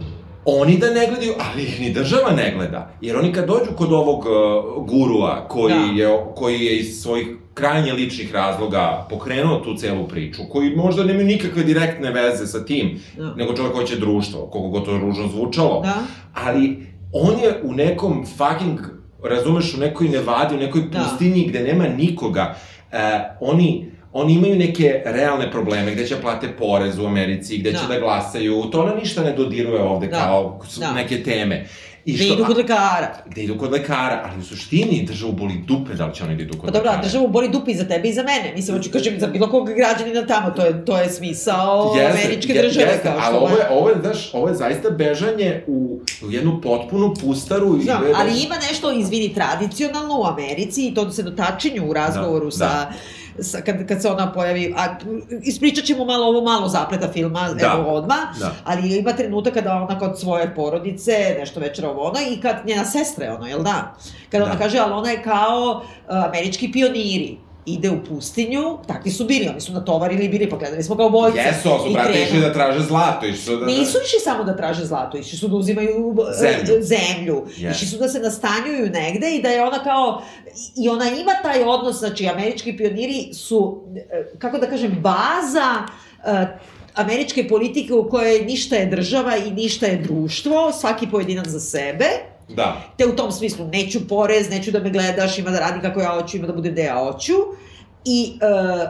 Speaker 4: Oni da ne gledaju, ali ih ni država ne gleda. Jer oni kad dođu kod ovog uh, gurua koji,
Speaker 3: Da.
Speaker 4: je, koji je iz svojih krajnje ličnih razloga pokrenuo tu celu priču, koji možda nemaju nikakve direktne veze sa tim,
Speaker 3: Da.
Speaker 4: nego čovjek hoće društvo, koliko god to ružno zvučalo.
Speaker 3: Da?
Speaker 4: Ali on je u nekom fucking, razumeš, u nekoj nevadi, u nekoj
Speaker 3: Da.
Speaker 4: pustinji gde nema nikoga. E, oni, oni imaju neke realne probleme, gde će plate porez u Americi, gde će
Speaker 3: Da.
Speaker 4: da glasaju, to ona ništa ne dodiruje ovde
Speaker 3: Da.
Speaker 4: kao
Speaker 3: Da.
Speaker 4: neke teme. I
Speaker 3: Da idu kod lekara.
Speaker 4: Gde idu kod lekara, ali u suštini državu boli dupe da li će oni da idu kod
Speaker 3: Pa dobro, a
Speaker 4: lekara.
Speaker 3: državu boli dupe i za tebe i za mene. Mislim, hoću kažem, za bilo kog građanina tamo, to je, to je smisao američke
Speaker 4: je-
Speaker 3: države.
Speaker 4: jeste,
Speaker 3: kao
Speaker 4: ali
Speaker 3: što
Speaker 4: ovo je, ovo je, znaš, ovo je zaista bežanje u, u jednu potpunu pustaru. i
Speaker 3: Znam,
Speaker 4: be-
Speaker 3: ali ima nešto, izvini, tradicionalno u Americi i to se dotačenju u razgovoru
Speaker 4: Da,
Speaker 3: sa, sa kad, kad se ona pojavi, a ispričat ćemo malo ovo malo zapleta filma,
Speaker 4: Da.
Speaker 3: evo odmah,
Speaker 4: Da.
Speaker 3: ali ima trenutak kada ona kod svoje porodice, nešto večera ovo ono, i kad njena sestra je ono, jel da? Kada ona
Speaker 4: Da.
Speaker 3: kaže, ali ona je kao uh, američki pioniri, ide u pustinju, takvi su bili, oni su natovarili bili, pa gledali smo kao bojce.
Speaker 4: Jesu, ali su, brate, išli da traže zlato, išli su da...
Speaker 3: Nisu išli samo da traže zlato, išli su da uzimaju e,
Speaker 4: Zemlju.
Speaker 3: zemlju.
Speaker 4: Yes.
Speaker 3: Išli su da se nastanjuju negde i da je ona kao, i ona ima taj odnos, znači američki pioniri su, e, kako da kažem, baza e, američke politike u kojoj ništa je država i ništa je društvo, svaki pojedinac za sebe,
Speaker 4: Da.
Speaker 3: te u tom smislu neću porez, neću da me gledaš, ima da radim kako ja hoću, ima da budem gde ja hoću. I e,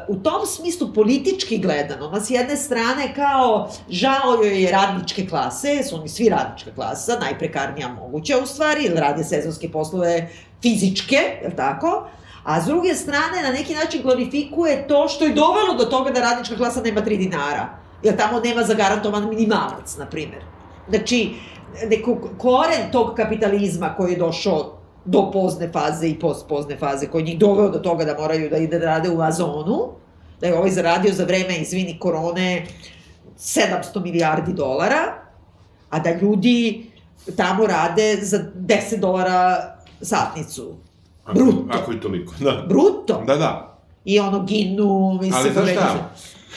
Speaker 3: u tom smislu politički gledano, ona s jedne strane kao žao joj je radničke klase, su oni svi radnička klasa, najprekarnija moguća u stvari, ili rade sezonske poslove fizičke, je tako? A s druge strane, na neki način glorifikuje to što je dovelo do toga da radnička klasa nema 3 dinara. Jer tamo nema zagarantovan minimalac, na primjer. Znači, neko koren tog kapitalizma koji je došao do pozne faze i postpozne faze, koji njih doveo do toga da moraju da ide da rade u Azonu, da je ovaj zaradio za vreme, izvini, korone, 700 milijardi dolara, a da ljudi tamo rade za 10 dolara satnicu.
Speaker 4: Ako-
Speaker 3: Bruto.
Speaker 4: Ako i toliko, da.
Speaker 3: Bruto.
Speaker 4: Da, da.
Speaker 3: I ono ginu, mislim,
Speaker 4: Ali znaš šta?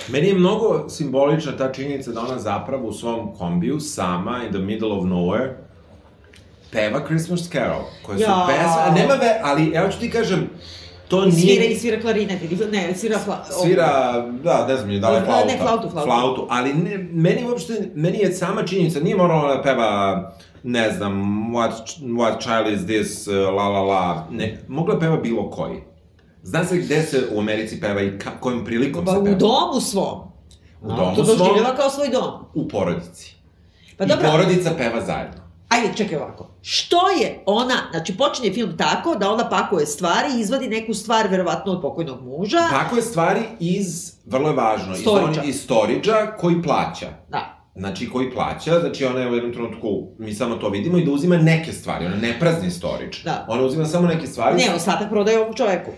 Speaker 4: Meni je mnogo simbolična ta činjenica da ona zapravo u svom kombiju, sama, in the middle of nowhere, peva Christmas Carol, koje su
Speaker 3: Ja.
Speaker 4: pesme, nema ve, ali ja ću ti kažem, to
Speaker 3: I svira,
Speaker 4: nije...
Speaker 3: i svira klarinet, ili, ne, svira fla...
Speaker 4: Svira, da, ne znam, je da li je
Speaker 3: Ne,
Speaker 4: flauta.
Speaker 3: flautu, flautu.
Speaker 4: Flautu, ali ne, meni uopšte, meni je sama činjenica, nije morala da peva, ne znam, what, what child is this, uh, la la la, ne, mogla je peva bilo koji. Zna se gde se u Americi peva i ka, kojim prilikom
Speaker 3: Pa
Speaker 4: se
Speaker 3: u
Speaker 4: peva?
Speaker 3: domu svom.
Speaker 4: U domu
Speaker 3: to
Speaker 4: svom.
Speaker 3: doživljava kao svoj dom.
Speaker 4: U porodici.
Speaker 3: Pa
Speaker 4: I
Speaker 3: dobro,
Speaker 4: porodica peva zajedno.
Speaker 3: ajde, čekaj ovako. Što je ona, znači počinje film tako da ona pakuje stvari i izvadi neku stvar, verovatno od pokojnog muža.
Speaker 4: Tako je stvari iz, vrlo je važno, iz,
Speaker 3: Storage-a.
Speaker 4: on, iz storage koji plaća.
Speaker 3: Da.
Speaker 4: Znači, koji plaća, znači ona je u jednom trenutku, mi samo to vidimo, i da uzima neke stvari, ona ne prazni storage.
Speaker 3: Da.
Speaker 4: Ona uzima samo neke stvari.
Speaker 3: Ne, ostatak prodaje ovom čoveku.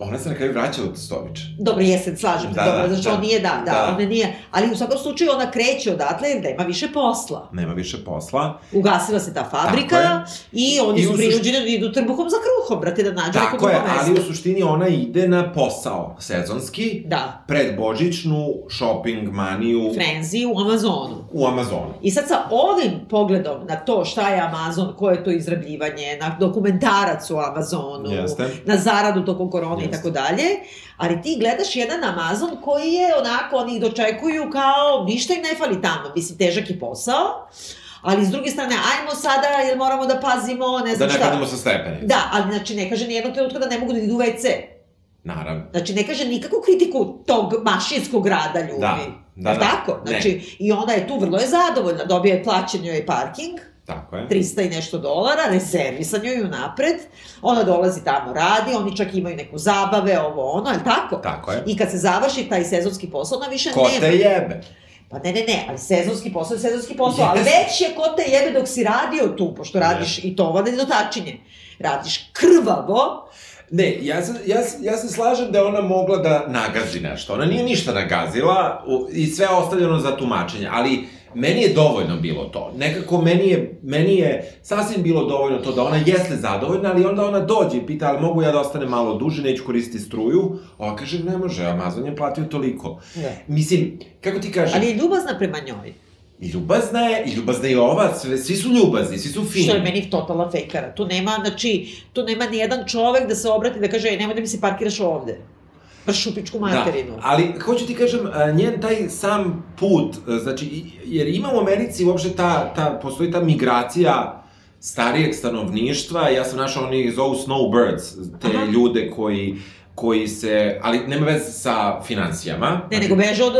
Speaker 4: Ona se na kraju vraća u storage.
Speaker 3: Dobro, jeste, slažem se,
Speaker 4: Da,
Speaker 3: dobro,
Speaker 4: da,
Speaker 3: znači
Speaker 4: da.
Speaker 3: on nije, da, da,
Speaker 4: Da.
Speaker 3: ona nije, ali u svakom slučaju ona kreće odatle jer da ima više posla.
Speaker 4: Nema više posla.
Speaker 3: Ugasila se ta fabrika i oni
Speaker 4: I
Speaker 3: su prinuđeni da idu trbuhom za kruhom, brate, da nađu neko
Speaker 4: Tako je,
Speaker 3: drugo
Speaker 4: ali u
Speaker 3: mesto.
Speaker 4: suštini ona ide na posao sezonski,
Speaker 3: Da,
Speaker 4: pred božićnu shopping maniju
Speaker 3: frenzi u Amazonu.
Speaker 4: u Amazonu.
Speaker 3: I sad sa ovim pogledom na to šta je Amazon, koje je to izrabljivanje, na dokumentarac u Amazonu,
Speaker 4: Jeste.
Speaker 3: na zaradu tokom korone i tako dalje, ali ti gledaš jedan Amazon koji je onako, oni ih dočekuju kao ništa im ne fali tamo, mislim, težak je posao, ali s druge strane, ajmo sada, jer moramo da pazimo, ne
Speaker 4: Da
Speaker 3: znam
Speaker 4: ne
Speaker 3: šta.
Speaker 4: pademo sa stepenica.
Speaker 3: Da, ali znači ne kaže nijednog trenutka da ne mogu da idu u WC.
Speaker 4: Naravno.
Speaker 3: Znači, ne kaže nikakvu kritiku tog mašinskog rada ljudi.
Speaker 4: Da, da, da.
Speaker 3: Tako?
Speaker 4: Ne.
Speaker 3: Znači, i ona je tu vrlo je zadovoljna, dobija je plaćen joj parking,
Speaker 4: Tako je.
Speaker 3: 300 i nešto dolara, rezervisan joj unapred, ona dolazi tamo, radi, oni čak imaju neku zabave, ovo ono, ali tako?
Speaker 4: Tako je.
Speaker 3: I kad se završi taj sezonski posao, ona više
Speaker 4: Ko
Speaker 3: nema.
Speaker 4: te jebe?
Speaker 3: Pa ne, ne, ne, ali sezonski posao je sezonski posao, ali
Speaker 4: Jeste.
Speaker 3: već je ko te jebe dok si radio tu, pošto radiš i to vode do tačinje. Radiš krvavo,
Speaker 4: Ne, ja se, ja, ja se slažem da je ona mogla da nagazi nešto. Ona nije ništa nagazila u- i sve je ostavljeno za tumačenje, ali meni je dovoljno bilo to. Nekako meni je, meni je sasvim bilo dovoljno to da ona jeste zadovoljna, ali onda ona dođe i pita, ali mogu ja da ostanem malo duže, neću koristiti struju? Ova kaže, ne može, Amazon je platio toliko.
Speaker 3: Ne.
Speaker 4: Mislim, kako ti kažem,
Speaker 3: ali je ljubazna prema njoj.
Speaker 4: i ljubazna je, i ljubazna je ova, sve, svi su ljubazni, svi su fini.
Speaker 3: Što je meni totalna fejkara. Tu nema, znači, tu nema ni jedan čovek da se obrati da kaže, nemoj da mi se parkiraš ovde. Pršu pičku materinu.
Speaker 4: Da, ali hoću ti kažem, a, njen taj sam put, a, znači, jer ima u Americi uopšte ta, ta, postoji ta migracija starijeg stanovništva, ja sam našao, oni zovu snowbirds, te
Speaker 3: Aha.
Speaker 4: ljude koji koji se, ali nema veze sa financijama.
Speaker 3: Ne, nego beže od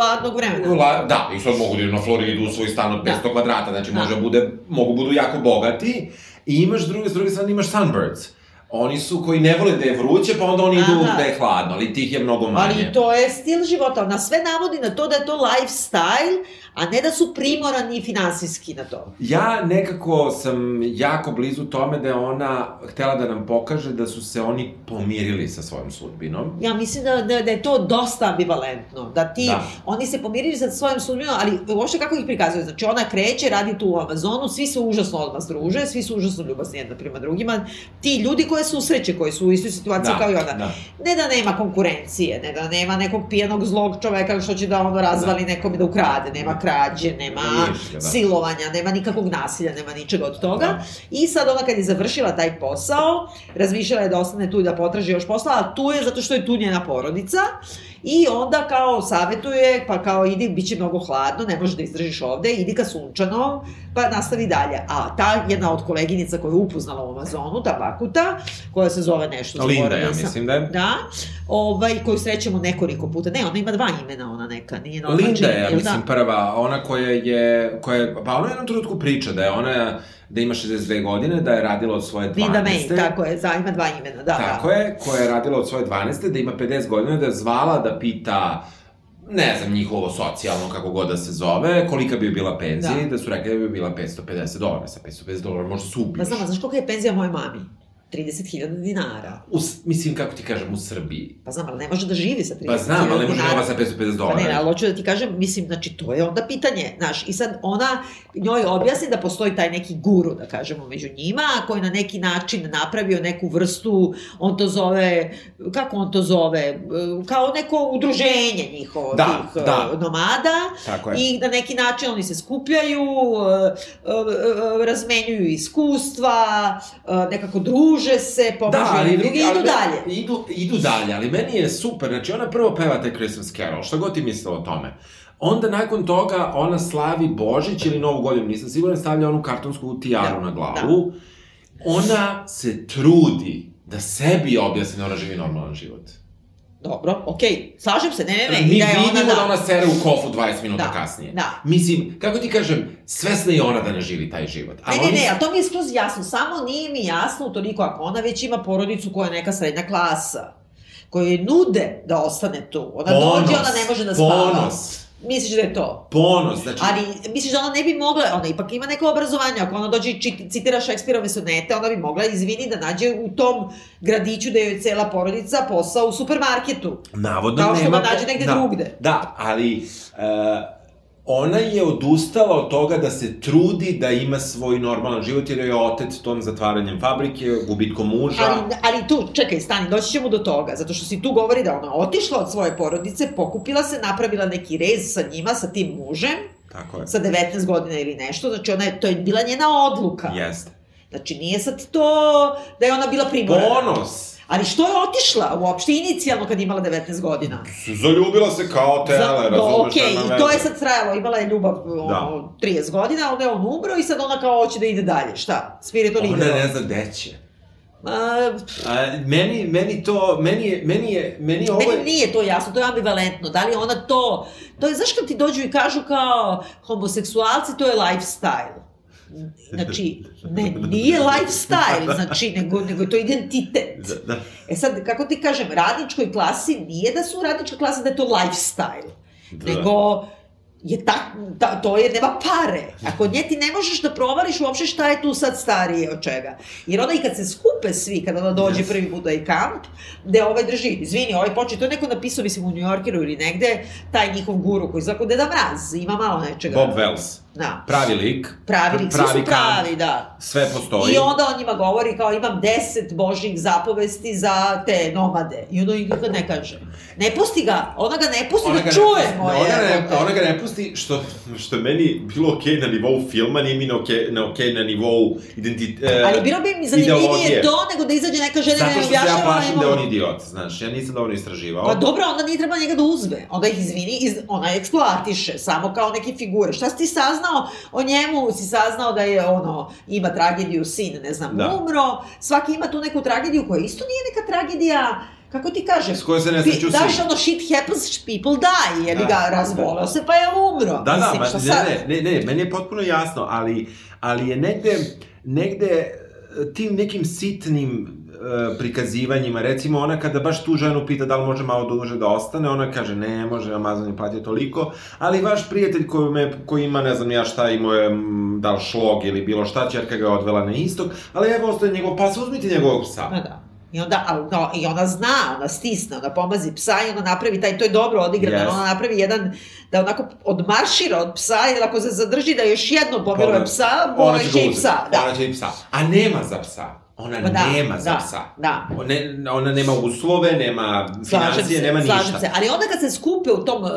Speaker 3: radnog vremena.
Speaker 4: La, da, i sad mogu da idu na Floridu u svoj stan od 500
Speaker 3: Da.
Speaker 4: kvadrata, znači
Speaker 3: Da.
Speaker 4: može bude, mogu budu jako bogati. I imaš druge, s druge strane imaš sunbirds. Oni su koji ne vole da je vruće, pa onda oni idu
Speaker 3: Aha.
Speaker 4: da je hladno, ali tih je mnogo manje.
Speaker 3: Ali to je stil života. Ona sve navodi na to da je to lifestyle, a ne da su primorani finansijski na to.
Speaker 4: Ja nekako sam jako blizu tome da je ona htela da nam pokaže da su se oni pomirili sa svojom sudbinom.
Speaker 3: Ja mislim da, da, da je to dosta ambivalentno. Da ti,
Speaker 4: Da.
Speaker 3: oni se pomirili sa svojom sudbinom, ali uopšte kako ih prikazuje? Znači ona kreće, radi tu u Amazonu, svi se užasno odmah združe, svi su užasno ljubazni jedna prema drugima. Ti ljudi koje susreće, koji su u istoj situaciji
Speaker 4: Da,
Speaker 3: kao i ona.
Speaker 4: da.
Speaker 3: Ne da nema konkurencije, ne da nema nekog pijenog zlog čoveka što će da ono razvali nekom i da ukrade, nema krađe, nema
Speaker 4: Ništa, da.
Speaker 3: silovanja, nema nikakvog nasilja, nema ničega od toga.
Speaker 4: Da.
Speaker 3: I sad ona kad je završila taj posao, razmišljala je da ostane tu i da potraži još posla, a tu je zato što je tu njena porodica. I onda kao savetuje, pa kao idi, bit će mnogo hladno, ne možeš da izdržiš ovde, idi ka sunčanom, pa nastavi dalje. A ta jedna od koleginica koja je upoznala u Amazonu, ta Bakuta, koja se zove nešto,
Speaker 4: Linda, ja
Speaker 3: sam.
Speaker 4: mislim da je.
Speaker 3: Da, ovaj, koju srećemo nekoliko puta. Ne, ona ima dva imena, ona neka, nije
Speaker 4: Linda je, ja
Speaker 3: jel
Speaker 4: mislim,
Speaker 3: da?
Speaker 4: prva, ona koja je, koja je, pa ona u jednom trenutku priča da je ona, da ima 62 godine, da je radila od svoje 12.
Speaker 3: Linda May, tako je, za, ima dva imena, da,
Speaker 4: Tako
Speaker 3: da.
Speaker 4: je, koja je radila od svoje 12. da ima 50 godina, da je zvala da pita ne znam, njihovo socijalno, kako god da se zove, kolika bi bila penzija
Speaker 3: Da.
Speaker 4: i da su rekli da bi bila 550 dolara. Sa 550 dolara možda se ubiješ.
Speaker 3: Pa znam, znaš koliko je penzija moje mami? 30.000 dinara.
Speaker 4: U, mislim, kako ti kažem, u Srbiji.
Speaker 3: Pa znam, ali ne može da živi sa 30.000
Speaker 4: Pa znam, ali ne može
Speaker 3: dinara.
Speaker 4: nova sa 550
Speaker 3: Pa ne,
Speaker 4: dolara.
Speaker 3: ali hoću da ti kažem, mislim, znači, to je onda pitanje, znaš, i sad ona njoj objasni da postoji taj neki guru, da kažemo, među njima, koji na neki način napravio neku vrstu, on to zove, kako on to zove, kao neko udruženje njihovo,
Speaker 4: Da,
Speaker 3: tih e,
Speaker 4: da.
Speaker 3: nomada,
Speaker 4: Tako je.
Speaker 3: i na neki način oni se skupljaju, e, e, e, razmenjuju iskustva, nekako druže se, pomažu
Speaker 4: Da, ali,
Speaker 3: drugi
Speaker 4: ali
Speaker 3: idu dalje.
Speaker 4: Idu, idu dalje, ali meni je super, znači ona prvo peva taj Christmas Carol, šta god ti mislila o tome. Onda nakon toga ona slavi Božić ili Novu godinu, nisam siguran, stavlja onu kartonsku tijaru
Speaker 3: Da,
Speaker 4: na glavu. Ona se trudi da sebi objasni da ona živi normalan život.
Speaker 3: Dobro, okej, slažem se, ne, ne, ne.
Speaker 4: Mi
Speaker 3: da je
Speaker 4: vidimo
Speaker 3: ona,
Speaker 4: da ona sere u kofu 20 minuta
Speaker 3: Da,
Speaker 4: kasnije.
Speaker 3: da.
Speaker 4: Mislim, kako ti kažem, svesna je ona da ne živi taj život. A
Speaker 3: Ne, ne,
Speaker 4: oni
Speaker 3: ne, a to mi je skroz jasno, samo nije mi jasno utoliko ako ona već ima porodicu koja je neka srednja klasa, koje nude da ostane tu. Ona dođe, ona ne može da spava.
Speaker 4: Ponos,
Speaker 3: Misliš da je to?
Speaker 4: ponos, znači...
Speaker 3: Ali misliš da ona ne bi mogla, ona ipak ima neko obrazovanje, ako ona dođe i čit, citira Šekspirove sonete, ona bi mogla, izvini, da nađe u tom gradiću da je cela porodica posao u supermarketu.
Speaker 4: Navodno
Speaker 3: Kao što
Speaker 4: nema...
Speaker 3: da nađe negde
Speaker 4: da,
Speaker 3: drugde.
Speaker 4: Da, ali uh, ona je odustala od toga da se trudi da ima svoj normalan život, jer je otet tom zatvaranjem fabrike, gubitkom muža.
Speaker 3: Ali, ali tu, čekaj, stani, doći ćemo do toga, zato što si tu govori da ona otišla od svoje porodice, pokupila se, napravila neki rez sa njima, sa tim mužem,
Speaker 4: Tako je.
Speaker 3: sa 19 godina ili nešto, znači ona je, to je bila njena odluka.
Speaker 4: Jeste.
Speaker 3: Znači nije sad to da je ona bila primorana.
Speaker 4: Ponos!
Speaker 3: Ali što je otišla uopšte inicijalno kad imala 19 godina?
Speaker 4: Zaljubila se kao tele,
Speaker 3: Za-
Speaker 4: razumeš?
Speaker 3: do, okej,
Speaker 4: nema
Speaker 3: i to je sad trajalo, imala je ljubav ono, 30 godina, onda je on umro i sad ona kao hoće da ide dalje. Šta? Spiritual
Speaker 4: Ona
Speaker 3: ide.
Speaker 4: ne zna gde će.
Speaker 3: Ma,
Speaker 4: A, meni, meni to, meni je, meni je, meni je ovo...
Speaker 3: Meni nije to jasno, to je ambivalentno. Da li ona to... To je, znaš kad ti dođu i kažu kao homoseksualci, to je lifestyle. Znači, ne, nije lifestyle, znači, nego, nego to identitet.
Speaker 4: Da, da.
Speaker 3: E sad, kako ti kažem, radničkoj klasi nije da su u radničkoj klasi da je to lifestyle,
Speaker 4: Da.
Speaker 3: nego je ta, ta, to je, nema pare. Ako nje ti ne možeš da provališ uopšte šta je tu sad starije od čega. Jer onda i kad se skupe svi, kad ona dođe
Speaker 4: Yes.
Speaker 3: prvi put da je kamp, gde ovaj drži, izvini, ovaj počne, to je neko napisao, mislim, u New Yorkeru ili negde, taj njihov guru koji zako Deda Mraz, ima malo nečega.
Speaker 4: Bob Wells.
Speaker 3: Da.
Speaker 4: Pravi lik.
Speaker 3: Pravi, lik, svi su
Speaker 4: kamp,
Speaker 3: pravi, da.
Speaker 4: Sve postoji.
Speaker 3: I onda on njima govori kao imam deset božjih zapovesti za te nomade. I onda ih nikad ne kaže. Ne pusti ga, ona ga ne pusti
Speaker 4: Ona
Speaker 3: da
Speaker 4: ga ne
Speaker 3: čuje moje.
Speaker 4: ona, ne, ona ga ne pusti, što, što je meni bilo okej na nivou filma, nije mi na okej, na, okej na nivou identit, e,
Speaker 3: Ali bilo bi mi zanimljivije to nego da izađe neka žena i
Speaker 4: Zato što se ja plašim da je on idiot, znaš, ja nisam dovoljno istraživao.
Speaker 3: Pa dobro, onda nije treba njega da uzme. Onda ih izvini, iz, ona eksploatiše, samo kao neke figure. Šta si ti saznao o njemu? Si saznao da je ono, ima tragediju, sin, ne znam,
Speaker 4: Da.
Speaker 3: umro. Svaki ima tu neku tragediju koja isto nije neka tragedija, kako ti kažem?
Speaker 4: S koje se ne sreću
Speaker 3: Daš ono shit happens, people die, jebi
Speaker 4: Da,
Speaker 3: ga,
Speaker 4: da,
Speaker 3: razbolao
Speaker 4: da.
Speaker 3: se pa je umro.
Speaker 4: Da, da,
Speaker 3: Mislim,
Speaker 4: ma,
Speaker 3: šta
Speaker 4: ne,
Speaker 3: sad?
Speaker 4: ne, ne, ne, meni je potpuno jasno, ali, ali je negde, negde e, tim nekim sitnim prikazivanjima, recimo ona kada baš tu ženu pita da li može malo duže da ostane, ona kaže ne može, Amazon je platio toliko, ali vaš prijatelj koji, me, koji ima ne znam ja šta, imao je da li šlog ili bilo šta, čerka ga je odvela na istok, ali evo ostaje njegov pas, uzmite njegovog psa.
Speaker 3: Ma da. I onda, ali, no, i ona zna, ona stisne, ona pomazi psa i ona napravi taj, to je dobro odigrano,
Speaker 4: Yes.
Speaker 3: ona napravi jedan, da onako odmaršira od psa, jer ako se zadrži da još jednom pomiruje
Speaker 4: Ona-
Speaker 3: psa,
Speaker 4: Ona će
Speaker 3: i psa. Da.
Speaker 4: Ona će i psa. A nema za psa. Ona
Speaker 3: Pa da,
Speaker 4: nema za
Speaker 3: da,
Speaker 4: psa.
Speaker 3: da.
Speaker 4: Ne, ona nema uslove, nema
Speaker 3: Slažem
Speaker 4: financije,
Speaker 3: se,
Speaker 4: nema
Speaker 3: slažem
Speaker 4: ništa.
Speaker 3: se. Ali onda kad se skupe u tom, uh,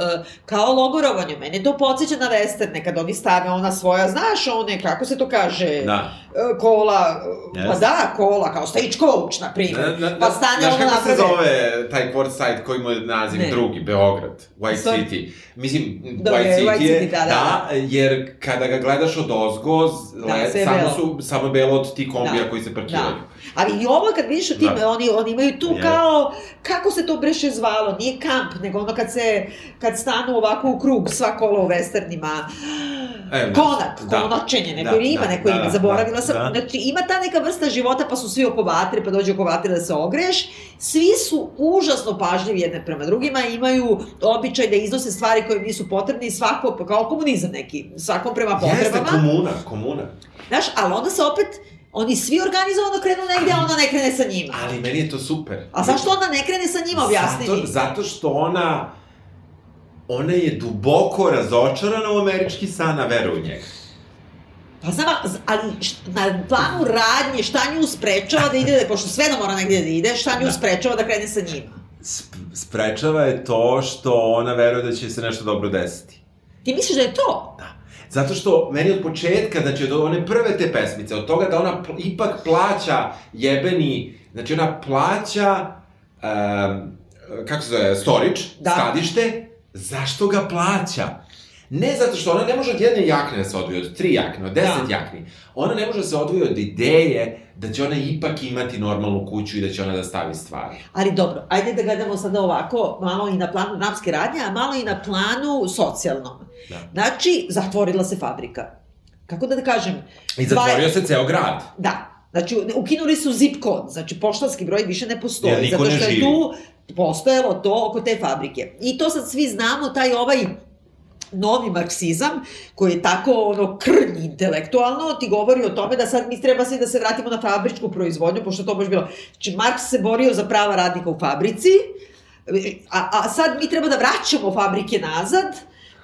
Speaker 3: kao logorovanju, mene to podsjeća na westerne, kad oni stave ona svoja, znaš one, kako se to kaže,
Speaker 4: Da.
Speaker 3: uh, kola, uh, pa
Speaker 4: Yes.
Speaker 3: da, kola, kao stagecoach, na primjer.
Speaker 4: Na, na,
Speaker 3: pa stane
Speaker 4: znaš
Speaker 3: ona
Speaker 4: kako se zove taj port site koji mu je naziv
Speaker 3: Ne.
Speaker 4: drugi, Beograd, White
Speaker 3: Stvar-
Speaker 4: City. Mislim,
Speaker 3: Da,
Speaker 4: White
Speaker 3: je,
Speaker 4: City
Speaker 3: White
Speaker 4: je,
Speaker 3: City, da, da, da.
Speaker 4: jer kada ga gledaš od ozgo,
Speaker 3: Da,
Speaker 4: le,
Speaker 3: je
Speaker 4: samo su, samo je belo od ti kombija
Speaker 3: Da.
Speaker 4: koji se parkiraju.
Speaker 3: Da. Ali i ovo kad vidiš o tim,
Speaker 4: Da.
Speaker 3: oni, oni imaju tu
Speaker 4: Je.
Speaker 3: kao, kako se to breše zvalo, nije kamp, nego ono kad se, kad stanu ovako u krug sva kola u westernima,
Speaker 4: E,
Speaker 3: konak,
Speaker 4: da.
Speaker 3: konačenje, neko
Speaker 4: Da,
Speaker 3: ima
Speaker 4: da,
Speaker 3: neko
Speaker 4: da,
Speaker 3: ime,
Speaker 4: da,
Speaker 3: zaboravila
Speaker 4: da,
Speaker 3: sam,
Speaker 4: da.
Speaker 3: znači ima ta neka vrsta života pa su svi oko vatre, pa dođe oko vatre da se ogreješ, svi su užasno pažljivi jedne prema drugima, imaju običaj da iznose stvari koje nisu potrebne i svako, kao komunizam neki, svakom prema
Speaker 4: Jeste
Speaker 3: potrebama.
Speaker 4: komuna, komuna.
Speaker 3: Znaš, ali onda se opet Oni svi organizovano krenu negde, a ona ne krene sa njima.
Speaker 4: Ali meni je to super.
Speaker 3: A zašto ona ne krene sa njima, objasni
Speaker 4: zato,
Speaker 3: mi.
Speaker 4: zato što ona... Ona je duboko razočarana u američki san, a veruje u njega.
Speaker 3: Pa znam, ali na planu radnje, šta nju sprečava da ide, pošto sve da mora negde da ide, šta nju
Speaker 4: Da.
Speaker 3: sprečava da krene sa njima?
Speaker 4: Sp sprečava je to što ona veruje da će se nešto dobro desiti.
Speaker 3: Ti misliš da je to?
Speaker 4: Da. Zato što meni od početka, znači od one prve te pesmice, od toga da ona pl ipak plaća jebeni, znači ona plaća, um, kako se zove, storage,
Speaker 3: Da.
Speaker 4: skladište, zašto ga plaća? Ne zato što ona ne može od jedne jakne da se odvoji, od tri jakne, od deset
Speaker 3: Da.
Speaker 4: jakni. Ona ne može da se odvoji od ideje da će ona ipak imati normalnu kuću i da će ona da stavi stvari.
Speaker 3: Ali dobro, ajde da gledamo sada ovako, malo i na planu dramske radnje, a malo i na planu socijalnom.
Speaker 4: Da.
Speaker 3: Znači, zatvorila se fabrika. Kako da da kažem?
Speaker 4: I zatvorio se ceo grad.
Speaker 3: Da. Znači, ukinuli su zip kod, znači poštanski broj više ne postoji,
Speaker 4: niko
Speaker 3: zato što je tu postojalo to oko te fabrike. I to sad svi znamo, taj ovaj novi marksizam, koji je tako ono krnj intelektualno, ti govori o tome da sad mi treba svi da se vratimo na fabričku proizvodnju, pošto to baš bilo. Znači, Marks se borio za prava radnika u fabrici, a, a sad mi treba da vraćamo fabrike nazad,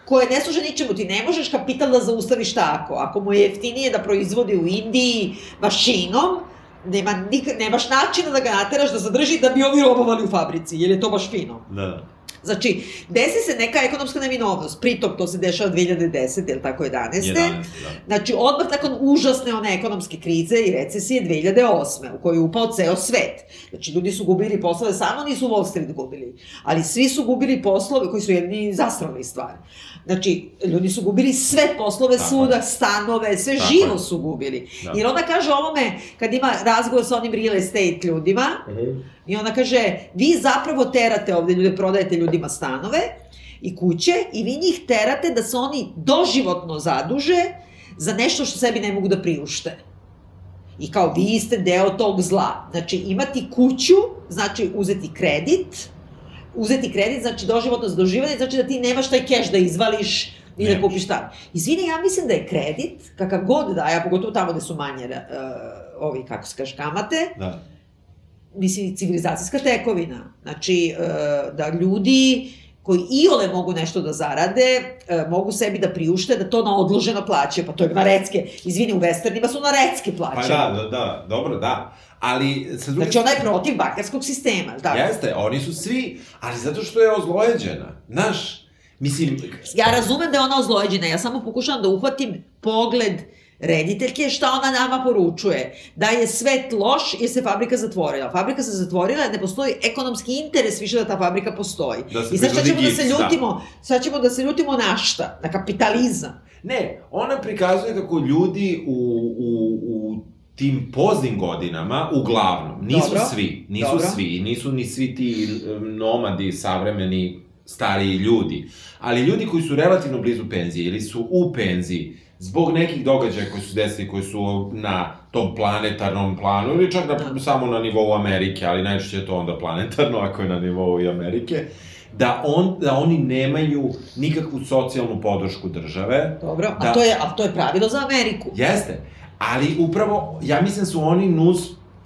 Speaker 3: koje ne služe ničemu. Ti ne možeš kapital da zaustaviš tako. Ako mu je jeftinije da proizvodi u Indiji mašinom, nema, nik, nemaš načina da ga nateraš da zadrži da bi ovi robovali u fabrici, jer je to baš fino.
Speaker 4: Da.
Speaker 3: Znači, desi se neka ekonomska neminovnost, pritom to se dešava 2010, ili tako 11.
Speaker 4: 11, da.
Speaker 3: Znači, odmah nakon užasne one ekonomske krize i recesije 2008. u kojoj je upao ceo svet. Znači, ljudi su gubili poslove, samo nisu Wall Street gubili, ali svi su gubili poslove koji su jedni zastrali stvari. Znači, ljudi su gubili sve poslove
Speaker 4: Tako
Speaker 3: svuda,
Speaker 4: je.
Speaker 3: stanove, sve
Speaker 4: Tako
Speaker 3: živo
Speaker 4: je.
Speaker 3: su gubili.
Speaker 4: Da.
Speaker 3: Jer ona kaže ovome, kad ima razgovor sa onim real estate ljudima, I ona kaže, vi zapravo terate ovde ljude, prodajete ljudima stanove i kuće i vi njih terate da se oni doživotno zaduže za nešto što sebi ne mogu da priušte. I kao vi ste deo tog zla. Znači imati kuću, znači uzeti kredit, uzeti kredit znači doživotno zaduživanje, znači da ti nemaš taj keš da izvališ i da
Speaker 4: Nemaš.
Speaker 3: kupiš stan. Izvini, ja mislim da je kredit, kakav god da je, a pogotovo tamo gde su manje uh, ovi, kako se kaže, kamate,
Speaker 4: Da.
Speaker 3: mislim, civilizacijska tekovina. Znači, e, da ljudi koji iole mogu nešto da zarade, e, mogu sebi da priušte da to na odloženo plaćaju, pa to je na recke. Izvini, u westernima su na recke
Speaker 4: Pa
Speaker 3: plaćaju.
Speaker 4: da, da, da, dobro, da. Ali, sa druge
Speaker 3: Znači, ona je protiv bankarskog sistema, da.
Speaker 4: Jeste, oni su svi, ali zato što je ozlojeđena. Znaš, mislim,
Speaker 3: Ja razumem da je ona ozlojeđena, ja samo pokušavam da uhvatim pogled rediteljke šta ona nama poručuje. Da je svet loš jer se fabrika zatvorila. Fabrika se zatvorila, ne postoji ekonomski interes više da ta fabrika postoji.
Speaker 4: Da se
Speaker 3: I sad šta ćemo da se
Speaker 4: gips, da.
Speaker 3: ljutimo? Sad ćemo da se ljutimo na šta? Na kapitalizam.
Speaker 4: ne, ona prikazuje kako ljudi u, u, u tim poznim godinama, uglavnom, nisu
Speaker 3: Dobro.
Speaker 4: svi, nisu
Speaker 3: Dobro.
Speaker 4: svi, nisu ni svi ti em, nomadi, savremeni, stariji ljudi, ali ljudi koji su relativno blizu penzije ili su u penziji, zbog nekih događaja koji su desili, koji su na tom planetarnom planu, ili čak na, samo na nivou Amerike, ali najčešće je to onda planetarno, ako je na nivou i Amerike, da, on, da oni nemaju nikakvu socijalnu podršku države,
Speaker 3: Dobro, a,
Speaker 4: Da.
Speaker 3: to je, a to je pravilo za Ameriku.
Speaker 4: Jeste, ali upravo, ja mislim su oni nus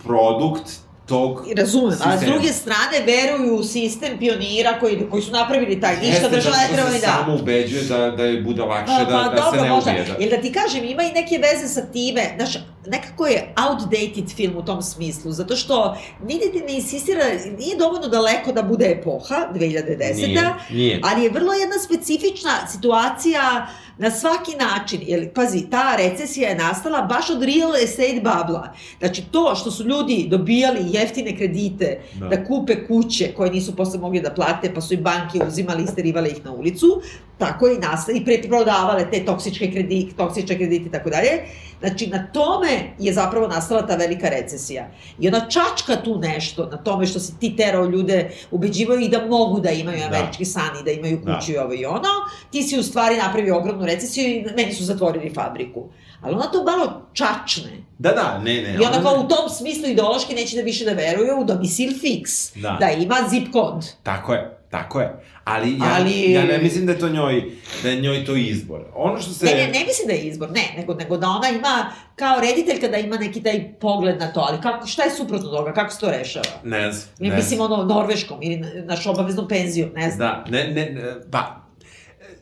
Speaker 4: produkt tog
Speaker 3: Razumem, a s
Speaker 4: sistema.
Speaker 3: druge strane veruju u sistem pionira koji, koji su napravili taj, ništa
Speaker 4: Jeste,
Speaker 3: država ne
Speaker 4: zato
Speaker 3: treba
Speaker 4: što
Speaker 3: ni
Speaker 4: se
Speaker 3: da.
Speaker 4: samo ubeđuje da, da je bude lakše
Speaker 3: Pa,
Speaker 4: da,
Speaker 3: pa
Speaker 4: da
Speaker 3: dobro,
Speaker 4: se ne
Speaker 3: možda.
Speaker 4: ubije. Da.
Speaker 3: Jer da ti kažem, ima i neke veze sa time, znaš, nekako je outdated film u tom smislu, zato što nigde ti ne insistira, nije dovoljno daleko da bude epoha, 2010.
Speaker 4: Nije, nije.
Speaker 3: Ali je vrlo jedna specifična situacija na svaki način, jer, pazi, ta recesija je nastala baš od real estate babla. Znači, to što su ljudi dobijali jeftine kredite da,
Speaker 4: Da.
Speaker 3: da kupe kuće koje nisu posle mogli da plate, pa su i banke uzimali i sterivale ih na ulicu, tako je i nastala, i preprodavale te toksičke kredite, toksične kredite i tako dalje. Znači, na tome je zapravo nastala ta velika recesija. I ona čačka tu nešto na tome što se ti terao ljude, ubeđivaju i da mogu da imaju
Speaker 4: Da.
Speaker 3: američki san i da imaju
Speaker 4: Da.
Speaker 3: kuću i ovo i ono. Ti si u stvari napravio ogromnu recesiju i meni su zatvorili fabriku. Ali ona to malo čačne.
Speaker 4: Da, da, ne, ne.
Speaker 3: I ona kao u tom smislu ideološki neće da više da veruje u domicil fix.
Speaker 4: Da.
Speaker 3: Da ima zip kod.
Speaker 4: Tako je, Tako je. Ali ja,
Speaker 3: Ali-
Speaker 4: ja ne mislim da je to njoj, da je njoj to izbor. Ono što se...
Speaker 3: Ne, ne, ne mislim da je izbor, ne, nego, nego da ona ima, kao rediteljka da ima neki taj pogled na to, ali kako, šta je suprotno toga, kako se to rešava?
Speaker 4: Ne znam.
Speaker 3: Ne,
Speaker 4: ne
Speaker 3: mislim, ono, norveškom ili na- naš obaveznom penzijom, ne znam.
Speaker 4: Da, ne, ne, ne, pa...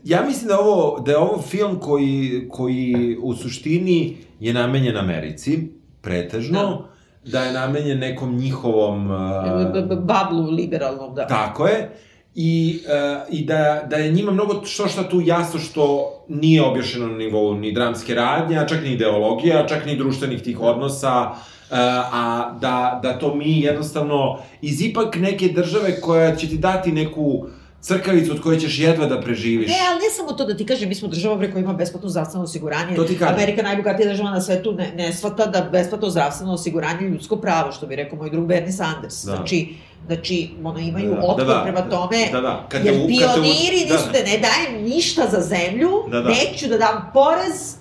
Speaker 4: Ja mislim da, ovo, da je ovo film koji, koji u suštini je namenjen Americi, pretežno, da, je namenjen nekom njihovom... Uh,
Speaker 3: Bablu liberalnom, da.
Speaker 4: Tako je. I, uh, i da, da je njima mnogo što šta tu jasno što nije objašnjeno na nivou ni dramske radnje, a čak ni ideologija, čak ni društvenih tih odnosa, uh, a da, da to mi jednostavno iz ipak neke države koja će ti dati neku crkavicu od koje ćeš jedva da preživiš.
Speaker 3: Ne, ali ne samo to da ti kažem, mi smo država bre koja ima besplatno zdravstveno osiguranje.
Speaker 4: To ti kažem.
Speaker 3: Amerika najbogatija država na svetu ne, ne shvata da besplatno zdravstveno osiguranje je ljudsko pravo, što bi rekao moj drug Bernie Sanders.
Speaker 4: Da.
Speaker 3: Znači, znači, ono, imaju
Speaker 4: Da, da,
Speaker 3: otpor
Speaker 4: da, da.
Speaker 3: prema tome,
Speaker 4: Da, da. Kad
Speaker 3: jer
Speaker 4: u- kad te u-
Speaker 3: pioniri
Speaker 4: da,
Speaker 3: nisu da, ne dajem ništa za zemlju,
Speaker 4: Da, da.
Speaker 3: neću da dam porez,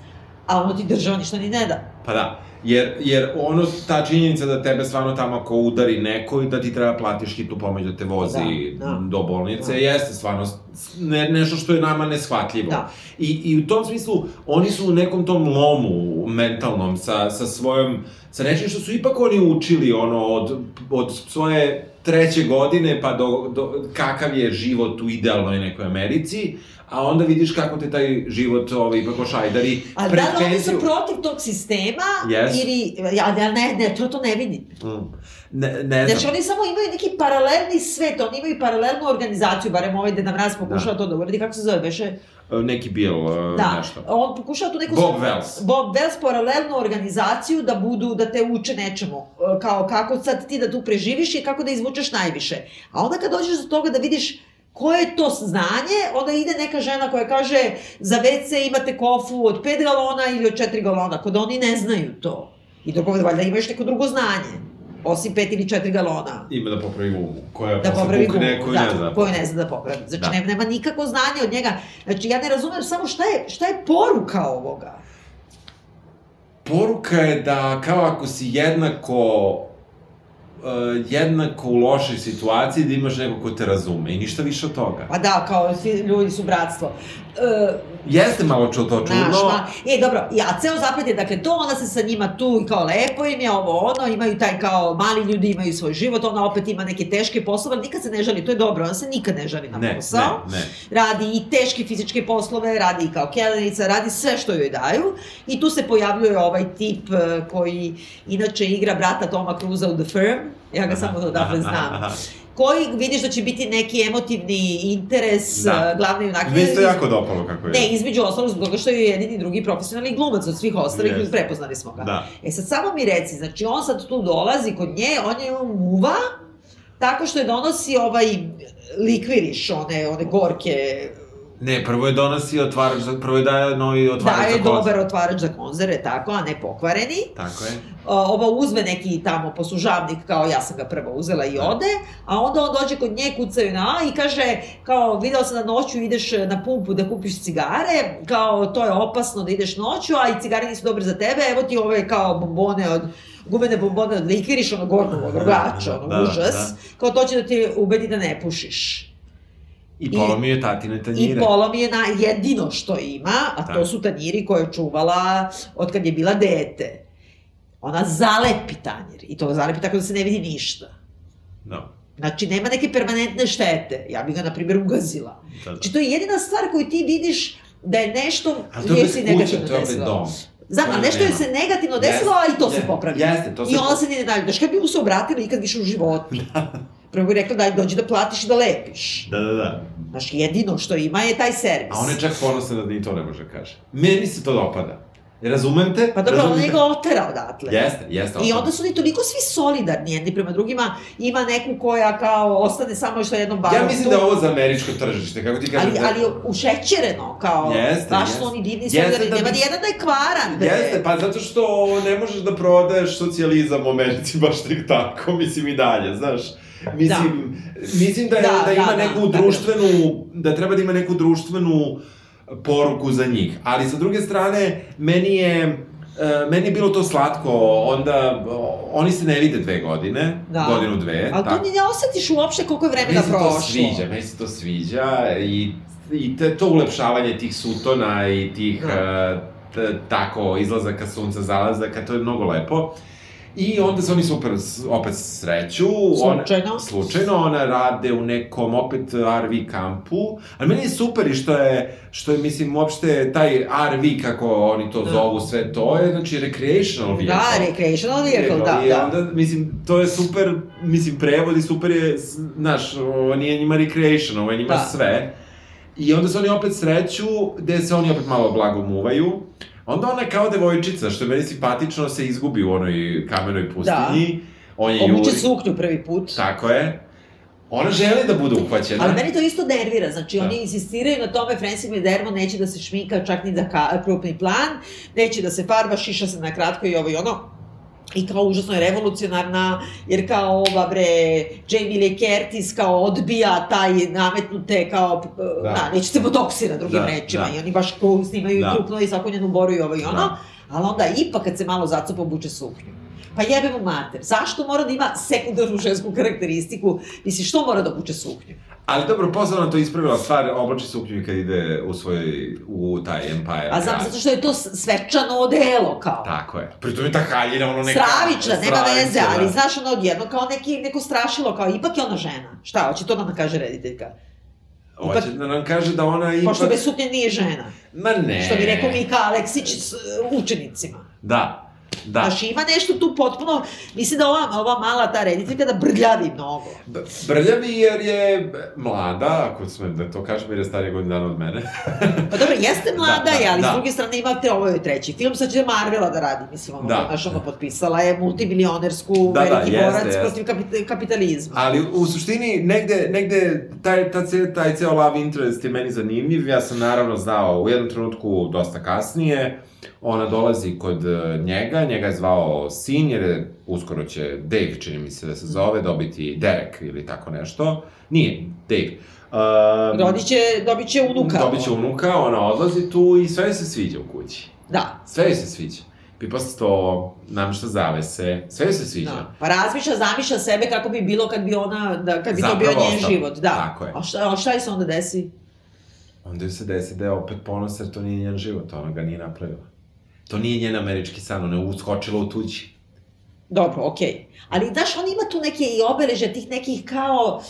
Speaker 3: a ono ti država ništa ni ne da.
Speaker 4: Pa da, jer, jer ono, ta činjenica da tebe stvarno tamo ako udari neko i da ti treba platiš hitnu pomoć da te vozi
Speaker 3: Da, da.
Speaker 4: do bolnice,
Speaker 3: Da.
Speaker 4: jeste stvarno ne, nešto što je nama neshvatljivo.
Speaker 3: Da.
Speaker 4: I, I u tom smislu, oni su u nekom tom lomu mentalnom sa, sa svojom, sa nečim što su ipak oni učili, ono, od, od svoje treće godine pa do, do kakav je život u idealnoj nekoj Americi, a onda vidiš kako te taj život ovaj, ipak ošajdari
Speaker 3: Ali
Speaker 4: pred
Speaker 3: da li oni su protiv tog sistema,
Speaker 4: Yes.
Speaker 3: ili, ja, ja ne, ne, to, to ne vidim.
Speaker 4: Mm. Ne, ne znam.
Speaker 3: Znači, oni samo imaju neki paralelni svet, oni imaju paralelnu organizaciju, barem ovaj Deda Mraz pokušava to da uradi, kako se zove, beše?
Speaker 4: E, Neki Bill, uh,
Speaker 3: Da,
Speaker 4: nešto.
Speaker 3: on pokušava tu neku...
Speaker 4: Bob
Speaker 3: svoju-
Speaker 4: Wells.
Speaker 3: Bob Wells, paralelnu organizaciju da budu, da te uče nečemu. E, Kao kako sad ti da tu preživiš i kako da izvučeš najviše. A onda kad dođeš do toga da vidiš koje je to znanje, onda ide neka žena koja kaže za WC imate kofu od 5 galona ili od 4 galona, kod oni ne znaju to. I ovde valjda imaš neko drugo znanje, osim 5 ili 4 galona.
Speaker 4: Ima da popravi gumu, koja
Speaker 3: Da popravi gumu,
Speaker 4: koju
Speaker 3: da,
Speaker 4: ne zna.
Speaker 3: koju ne zna da popravi. Znači,
Speaker 4: Da.
Speaker 3: nema, nikakvo znanje od njega. Znači, ja ne razumem samo šta je, šta je poruka ovoga.
Speaker 4: Poruka je da kao ako si jednako uh, jednako u lošoj situaciji da imaš neko ko te razume i ništa više od toga.
Speaker 3: Pa da, kao svi ljudi su bratstvo. E,
Speaker 4: Jeste malo čo to čudno.
Speaker 3: Znaš, ma, e, dobro, i- a ceo zapad je, dakle, to, ona se sa njima tu kao lepo im je ovo ono, imaju taj kao, mali ljudi imaju svoj život, ona opet ima neke teške poslove, ali nikad se ne žali, to je dobro, ona se nikad ne žali na
Speaker 4: ne,
Speaker 3: posao.
Speaker 4: ne, ne.
Speaker 3: Radi i teške fizičke poslove, radi i kao kelerica, radi sve što joj daju. I tu se pojavljuje ovaj tip e, koji inače igra brata Toma Cruza u The Firm, ja ga samo odatle znam.
Speaker 4: Aha.
Speaker 3: Koji vidiš da će biti neki emotivni interes
Speaker 4: Da.
Speaker 3: e, glavne junakinje.
Speaker 4: Mi se jako dopalo kako je.
Speaker 3: Ne, između ostalog zbog toga što je jedini drugi profesionalni glumac od svih ostalih
Speaker 4: Jeste.
Speaker 3: i prepoznali smo ga.
Speaker 4: Da.
Speaker 3: E sad samo mi reci, znači on sad tu dolazi kod nje, on je muva, tako što je donosi ovaj likviriš, one, one gorke,
Speaker 4: Ne, prvo je donosi otvarač, za, prvo je daje novi otvarač
Speaker 3: daje
Speaker 4: za kozu.
Speaker 3: dobar otvarač za konzerve, tako, a ne pokvareni.
Speaker 4: Tako je.
Speaker 3: Ova uzme neki tamo poslužavnik, kao ja sam ga prvo uzela i ode, a onda on dođe kod nje, kucaju na A i kaže, kao, video sam da noću ideš na pumpu da kupiš cigare, kao, to je opasno da ideš noću, a i cigare nisu dobre za tebe, evo ti ove, kao, bombone od gumene bombone od likiriš, ono gornog rogača, ono,
Speaker 4: Da,
Speaker 3: užas,
Speaker 4: da.
Speaker 3: kao to će da ti ubedi da ne pušiš.
Speaker 4: I polomio je tatine
Speaker 3: I
Speaker 4: tanjire.
Speaker 3: polo mi je na jedino što ima, a to
Speaker 4: Tako.
Speaker 3: su tanjiri koje je čuvala od kad je bila dete. Ona zalepi tanjir i to zalepi tako da se ne vidi ništa.
Speaker 4: Da.
Speaker 3: Znači, nema neke permanentne štete. Ja bih ga, na primjer, ugazila.
Speaker 4: Da, da.
Speaker 3: Znači, to je jedina stvar koju ti vidiš da je nešto
Speaker 4: A to je
Speaker 3: se negativno
Speaker 4: to je opet dom.
Speaker 3: Znam, ali nešto
Speaker 4: nema.
Speaker 3: se negativno desilo, a i to se
Speaker 4: jeste,
Speaker 3: popravi.
Speaker 4: jeste, to se
Speaker 3: I ona se nije dalje. Znaš, kad bi mu se obratila ikad više u životu. Prvo bi rekla daj dođi da platiš i da lepiš.
Speaker 4: Da, da, da.
Speaker 3: Znaš, jedino što ima je taj servis.
Speaker 4: A on je čak ponosan da ni to ne može da kaže. Meni se to dopada. Razumem te?
Speaker 3: Pa dobro, on
Speaker 4: razumem
Speaker 3: je
Speaker 4: te.
Speaker 3: ga otera odatle.
Speaker 4: Jeste, jeste.
Speaker 3: I onda su oni toliko svi solidarni jedni prema drugima, ima neku koja kao ostane samo što jednom barom.
Speaker 4: Ja mislim
Speaker 3: tu.
Speaker 4: da je ovo za američko tržište, kako ti kažem.
Speaker 3: Ali,
Speaker 4: da...
Speaker 3: ali ušećereno, kao,
Speaker 4: Jeste,
Speaker 3: baš
Speaker 4: jeste.
Speaker 3: su oni divni
Speaker 4: Jeste
Speaker 3: solidarni,
Speaker 4: da
Speaker 3: nema
Speaker 4: bi-
Speaker 3: jedan da je kvaran, bre.
Speaker 4: Jeste, pa zato što ne možeš da prodaješ socijalizam u Americi baš tek tako, mislim i dalje, znaš. Mislim, mislim da, je,
Speaker 3: Da,
Speaker 4: da, ima
Speaker 3: da, da,
Speaker 4: neku
Speaker 3: da.
Speaker 4: društvenu, da treba da ima neku društvenu poruku za njih. Ali sa druge strane, meni je E, meni je bilo to slatko, onda oni se ne vide dve godine,
Speaker 3: Da.
Speaker 4: godinu dve.
Speaker 3: Ali to
Speaker 4: tako.
Speaker 3: ni ne osetiš uopšte koliko je vremena
Speaker 4: Meni se
Speaker 3: prošlo.
Speaker 4: to sviđa, meni se to sviđa i, i te, to ulepšavanje tih sutona i tih
Speaker 3: Da.
Speaker 4: uh, t, tako izlazaka sunca, zalazaka, to je mnogo lepo. I onda se oni super, opet sreću.
Speaker 3: Slučajno.
Speaker 4: Ona, slučajno, ona rade u nekom opet RV kampu. Ali meni je super i što je, što je, mislim, uopšte taj RV, kako oni to
Speaker 3: Da.
Speaker 4: zovu, sve to je, znači, recreational vehicle.
Speaker 3: Da, recreational vehicle, da,
Speaker 4: I
Speaker 3: da.
Speaker 4: onda, mislim, to je super, mislim, prevod i super je, znaš, ovo nije njima recreation, ovo je njima
Speaker 3: Da.
Speaker 4: sve. I onda se oni opet sreću, gde se oni opet malo blago muvaju. Onda ona kao devojčica, što je meni simpatično, se izgubi u onoj kamenoj pustinji. On je
Speaker 3: Obuče suknju prvi put.
Speaker 4: Tako je. Ona želi da bude uhvaćena.
Speaker 3: Ali meni to isto nervira, znači
Speaker 4: Da.
Speaker 3: oni insistiraju na tome, Francis McDermott neće da se šmika čak ni za krupni plan, neće da se farba, šiša se na kratko i ovo i ono. I kao užasno je revolucionarna, jer kao ova bre, Jamie Lee Curtis kao odbija taj nametnute kao,
Speaker 4: Da.
Speaker 3: da, da neće se botoksira drugim
Speaker 4: Da,
Speaker 3: rečima
Speaker 4: da.
Speaker 3: i oni baš kru, snimaju
Speaker 4: Da.
Speaker 3: i krupno i zakonjenu boru i ovo i ono,
Speaker 4: Da.
Speaker 3: ali onda ipak kad se malo zacupa obuče suknju. Pa jebe mu mater, zašto mora da ima sekundarnu žensku karakteristiku? Misli, što mora da obuče suknju?
Speaker 4: Ali dobro, posle ona to ispravila stvar, oblači suknju kad ide u svoj, u taj Empire.
Speaker 3: A znam, zato što je to svečano odelo, kao.
Speaker 4: Tako je. Pritom je ta haljina, ono neka...
Speaker 3: Stravična, nema veze, ali
Speaker 4: da.
Speaker 3: znaš ono odjedno kao neki, neko strašilo, kao ipak je ona žena. Šta, hoće to da nam kaže rediteljka?
Speaker 4: Hoće da nam kaže da ona ipak...
Speaker 3: Pošto bez suknje nije žena.
Speaker 4: Ma ne.
Speaker 3: Što bi rekao Mika Aleksić s uh, učenicima.
Speaker 4: Da, da.
Speaker 3: Znaš, ima nešto tu potpuno, mislim da ova, ova mala ta rediteljka da brljavi mnogo.
Speaker 4: Brljavi jer je mlada, ako sme da to kažem, jer je starija godina dana od mene.
Speaker 3: Pa dobro, jeste mlada
Speaker 4: Da, da,
Speaker 3: je, ali
Speaker 4: da.
Speaker 3: s druge strane imate ovo je treći film, sad će Marvela da radi, mislim, ono,
Speaker 4: Da.
Speaker 3: znaš, ono, potpisala je multimilionersku,
Speaker 4: Da, da,
Speaker 3: veliki
Speaker 4: jeste,
Speaker 3: borac
Speaker 4: jeste.
Speaker 3: protiv kapit kapitalizma.
Speaker 4: Ali u suštini, negde, negde taj, ta, ce- taj ceo love interest je meni zanimljiv. Ja sam naravno znao u jednom trenutku dosta kasnije. Ona dolazi kod e, njega, njega je zvao sin, jer je, uskoro će Dave, čini mi se da se zove, dobiti Derek ili tako nešto. Nije, Dave. Um,
Speaker 3: Rodit će, dobit će unuka.
Speaker 4: Dobit će unuka, ona odlazi tu i sve se sviđa u kući.
Speaker 3: Da.
Speaker 4: Sve se sviđa. Pipa sto, namšta zavese, sve se sviđa.
Speaker 3: Da. Pa razmišlja, zamišlja sebe kako bi bilo kad bi ona, da, kad bi to
Speaker 4: Zapravo
Speaker 3: bio njen
Speaker 4: ostao.
Speaker 3: život. Da.
Speaker 4: Tako je.
Speaker 3: A šta, a šta je se onda desi?
Speaker 4: Onda joj se desi da je opet ponos, jer to nije njen život, ona ga nije napravila. To nije njen američki san, ona je uskočila u tuđi.
Speaker 3: Dobro, okej. Ali, znaš, on ima tu neke i obeleže tih nekih kao,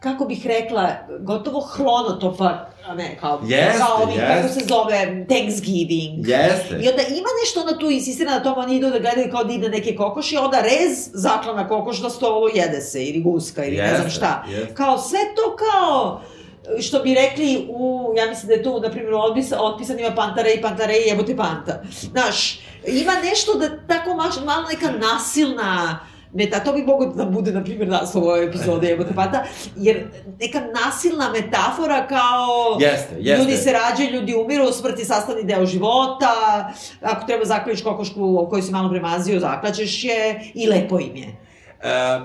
Speaker 3: kako bih rekla, gotovo hronotopa, a ne, kao,
Speaker 4: Jeste,
Speaker 3: kao ovih, kako
Speaker 4: jeste.
Speaker 3: se zove, Thanksgiving.
Speaker 4: Jeste.
Speaker 3: I onda ima nešto ona tu insistira na tome, oni idu da gledaju kao da ide neke kokoši, onda rez, zaklana kokoš na stolu, jede se, ili guska, ili ne znam šta.
Speaker 4: jeste.
Speaker 3: Kao sve to kao, što bi rekli u, ja mislim da je tu, na primjer, u otpisa, otpisanima Pantare i Pantare i jebote Panta. Znaš, ima nešto da tako maš, malo neka nasilna, Meta, to bi mogo da bude, na primjer, naslov ove epizode Jebote Panta, jer neka nasilna metafora kao...
Speaker 4: Jeste, jeste.
Speaker 3: Ljudi se rađaju, ljudi umiru, smrt je sastavni deo života, ako treba zaključiš kokošku koju si malo premazio, zaklaćeš je i lepo im je.
Speaker 4: E,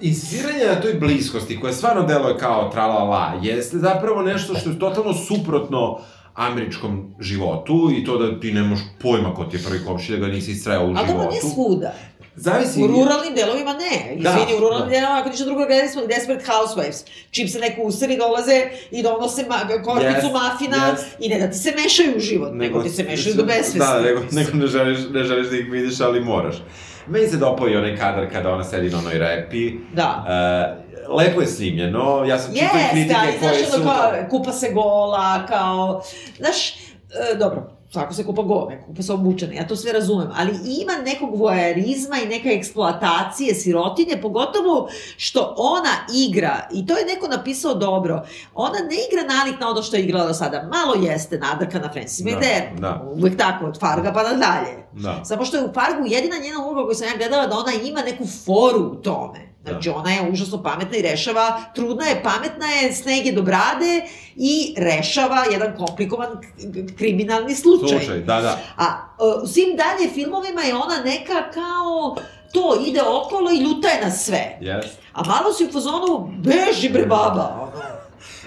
Speaker 4: insistiranje na toj bliskosti, koja stvarno deluje kao tralala, jeste zapravo nešto što je totalno suprotno američkom životu i to da ti nemaš pojma ko ti je prvi komšija, da ga nisi sreo u
Speaker 3: Ali
Speaker 4: životu.
Speaker 3: dobro, nije svuda.
Speaker 4: Zavisi...
Speaker 3: U ruralnim delovima ne.
Speaker 4: Da,
Speaker 3: Izvini, u ruralnim
Speaker 4: da.
Speaker 3: delovima, ako ništa drugo, gledali smo Desperate Housewives. Čim se neko usari, dolaze i donose ma korpicu
Speaker 4: Yes,
Speaker 3: mafina
Speaker 4: yes.
Speaker 3: i ne da ti se mešaju u život, nego, ti se mešaju do besvesti.
Speaker 4: Da, nego, nego ne, želiš, ne želiš da ih vidiš, ali moraš. Meni se dopao i onaj kadar kada ona sedi na onoj repi.
Speaker 3: Da.
Speaker 4: Uh, lepo je snimljeno, ja sam čitao i
Speaker 3: Jeste,
Speaker 4: kritike
Speaker 3: ali
Speaker 4: koje
Speaker 3: znaš,
Speaker 4: su...
Speaker 3: ono kao, kupa se gola, kao, znaš, e, dobro, svako se kupa go, neko kupa se obučene, ja to sve razumem, ali ima nekog voajerizma i neka eksploatacije sirotinje, pogotovo što ona igra, i to je neko napisao dobro, ona ne igra nalik na ono što je igrala do sada, malo jeste nadrka na Francis
Speaker 4: Da,
Speaker 3: McDermott,
Speaker 4: da.
Speaker 3: uvek tako, od Farga pa nadalje.
Speaker 4: Da.
Speaker 3: Samo što je u Fargu jedina njena uloga koju sam ja gledala da ona ima neku foru u tome. Znači, ona je užasno pametna i rešava, trudna je, pametna je, sneg je do brade i rešava jedan komplikovan kriminalni slučaj.
Speaker 4: Slušaj, da, da.
Speaker 3: A e, u svim dalje filmovima je ona neka kao to, ide okolo i ljuta je na sve.
Speaker 4: Yes.
Speaker 3: A malo si u fazonu, beži bre baba, ono.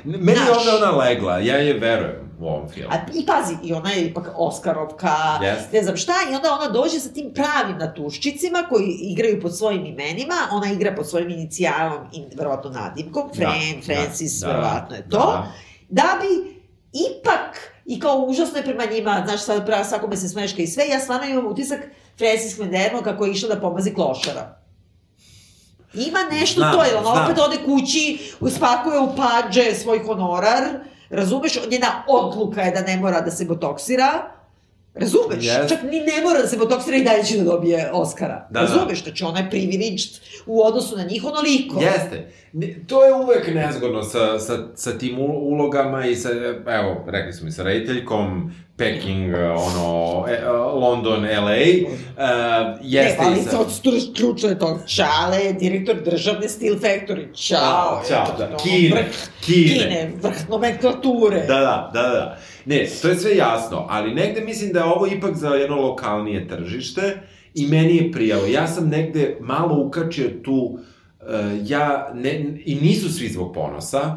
Speaker 4: Meni je
Speaker 3: Znaš.
Speaker 4: ovde ona legla, ja je verujem u ovom filmu.
Speaker 3: A, I pazi, i ona je ipak Oskarovka,
Speaker 4: Jeste.
Speaker 3: ne znam šta, i onda ona dođe sa tim pravim natuščicima koji igraju pod svojim imenima, ona igra pod svojim inicijalom i verovatno nadimkom, Fran,
Speaker 4: Da,
Speaker 3: Francis,
Speaker 4: da,
Speaker 3: verovatno je
Speaker 4: da,
Speaker 3: to,
Speaker 4: da.
Speaker 3: da bi ipak, i kao užasno je prema njima, znaš, sad prava svakome se smeška i sve, ja stvarno imam utisak Francis McDermott kako je išla da pomazi klošara. Ima nešto
Speaker 4: Znam,
Speaker 3: to, jer ona
Speaker 4: znam.
Speaker 3: opet ode kući, uspakuje u pađe svoj honorar, razumeš, njena odluka je da ne mora da se botoksira, Razumeš?
Speaker 4: Yes.
Speaker 3: Čak ni ne mora da se botoksira i dalje će da dobije Oscara.
Speaker 4: Da, da.
Speaker 3: Razumeš? Znači ona je privileged u odnosu na njih onoliko.
Speaker 4: Jeste. To je uvek nezgodno sa, sa, sa tim ulogama i sa, evo, rekli smo i sa rediteljkom, Peking, ono, e, London, LA, uh, jeste
Speaker 3: ne, ali
Speaker 4: sa...
Speaker 3: od ključno je to. Čale direktor državne Steel Factory.
Speaker 4: Da, ćao,
Speaker 3: eto,
Speaker 4: da. Kine,
Speaker 3: vrh-
Speaker 4: Kine.
Speaker 3: Kine, vrh nomenklature.
Speaker 4: Da, da, da, da. Ne, to je sve jasno, ali negde mislim da je ovo ipak za jedno lokalnije tržište i meni je prijalo. Ja sam negde malo ukačio tu, uh, ja, ne, i nisu svi zbog ponosa,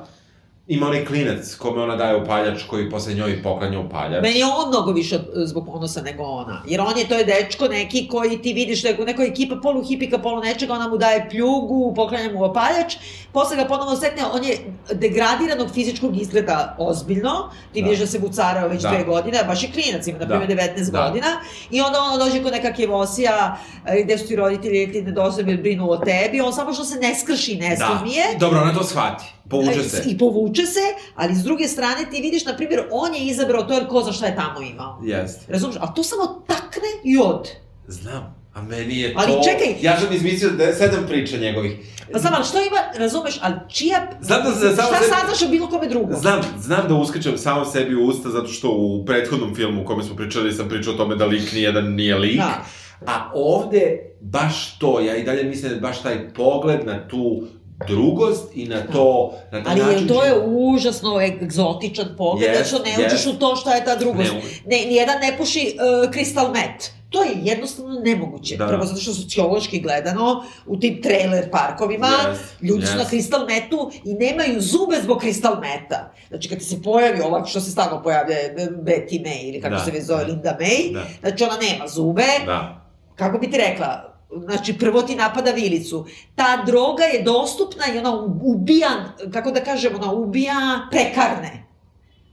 Speaker 4: ima onaj klinac kome ona daje upaljač koji posle njoj poklanja upaljač.
Speaker 3: Meni je on mnogo više od- zbog ponosa nego ona. Jer on je, to je dečko neki koji ti vidiš da je neka ekipa polu hipika, polu nečega, ona mu daje pljugu, poklanja mu opaljač, posle ga ponovo setne, on je degradiranog fizičkog izgleda ozbiljno, ti
Speaker 4: Da.
Speaker 3: vidiš da se bucarao već
Speaker 4: Da.
Speaker 3: dve godine, baš je klinac, ima na primjer
Speaker 4: Da.
Speaker 3: 19
Speaker 4: Da.
Speaker 3: godina, i onda ona dođe kod neka kevosija, e, gde su ti roditelji, jer ti nedostaje brinu o tebi, on samo što se ne skrši, ne
Speaker 4: Da,
Speaker 3: smije,
Speaker 4: dobro, ona to shvati, povuče se.
Speaker 3: I povuče se, ali s druge strane ti vidiš, na primjer, on je izabrao to jer ko zna šta je tamo imao.
Speaker 4: Jeste.
Speaker 3: Razumiješ? A to samo takne i ode.
Speaker 4: Znam, a meni je
Speaker 3: Ali
Speaker 4: to...
Speaker 3: čekaj.
Speaker 4: Ja sam izmislio da, sedam priča njegovih.
Speaker 3: Pa znam, ali što ima, razumeš, ali čija...
Speaker 4: Znam da se samo
Speaker 3: Šta
Speaker 4: sebi-
Speaker 3: saznaš o bilo kome drugom?
Speaker 4: Znam, znam da uskačem samo sebi u usta zato što u prethodnom filmu u kome smo pričali sam pričao o tome da lik nijedan nije lik.
Speaker 3: Da.
Speaker 4: A ovde baš to, ja i dalje mislim da baš taj pogled na tu drugost i na to, na taj
Speaker 3: Ali
Speaker 4: način...
Speaker 3: je, to je užasno egzotičan pogled, yes, što ne uđeš
Speaker 4: jest.
Speaker 3: u to šta je ta drugost.
Speaker 4: Ne
Speaker 3: Ne, nijedan ne puši uh, crystal met. To je jednostavno nemoguće.
Speaker 4: Da.
Speaker 3: Prvo zato što sociološki gledano, u tim trailer parkovima,
Speaker 4: Jest,
Speaker 3: ljudi su na crystal metu i nemaju zube zbog crystal meta. Znači, kad se pojavi ova, što se stalno pojavlja, e, Betty May, ili kako
Speaker 4: Da,
Speaker 3: se već zove,
Speaker 4: da.
Speaker 3: Linda May,
Speaker 4: Da.
Speaker 3: znači ona nema zube,
Speaker 4: Da.
Speaker 3: kako bi ti rekla, znači prvo ti napada vilicu. Ta droga je dostupna i ona ubija, kako da kažem, ona ubija prekarne.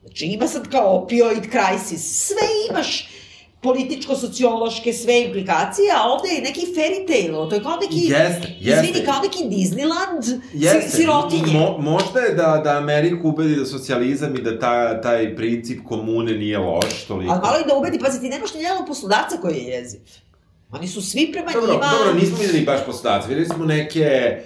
Speaker 3: Znači ima sad kao opioid crisis, sve imaš političko-sociološke sve implikacije, a ovde je neki fairy tale, to je kao neki,
Speaker 4: Jeste, jeste.
Speaker 3: izvini, kao neki Disneyland
Speaker 4: Jeste,
Speaker 3: si, sirotinje.
Speaker 4: Mo, možda je da, da Ameriku ubedi da socijalizam i da ta, taj princip komune nije loš toliko.
Speaker 3: Ali malo i da ubedi, pazi, ti nemaš ni jednog poslodavca koji je jeziv. Oni su svi prema
Speaker 4: Dobro,
Speaker 3: njima...
Speaker 4: dobro, nismo videli baš poslodavce, videli smo neke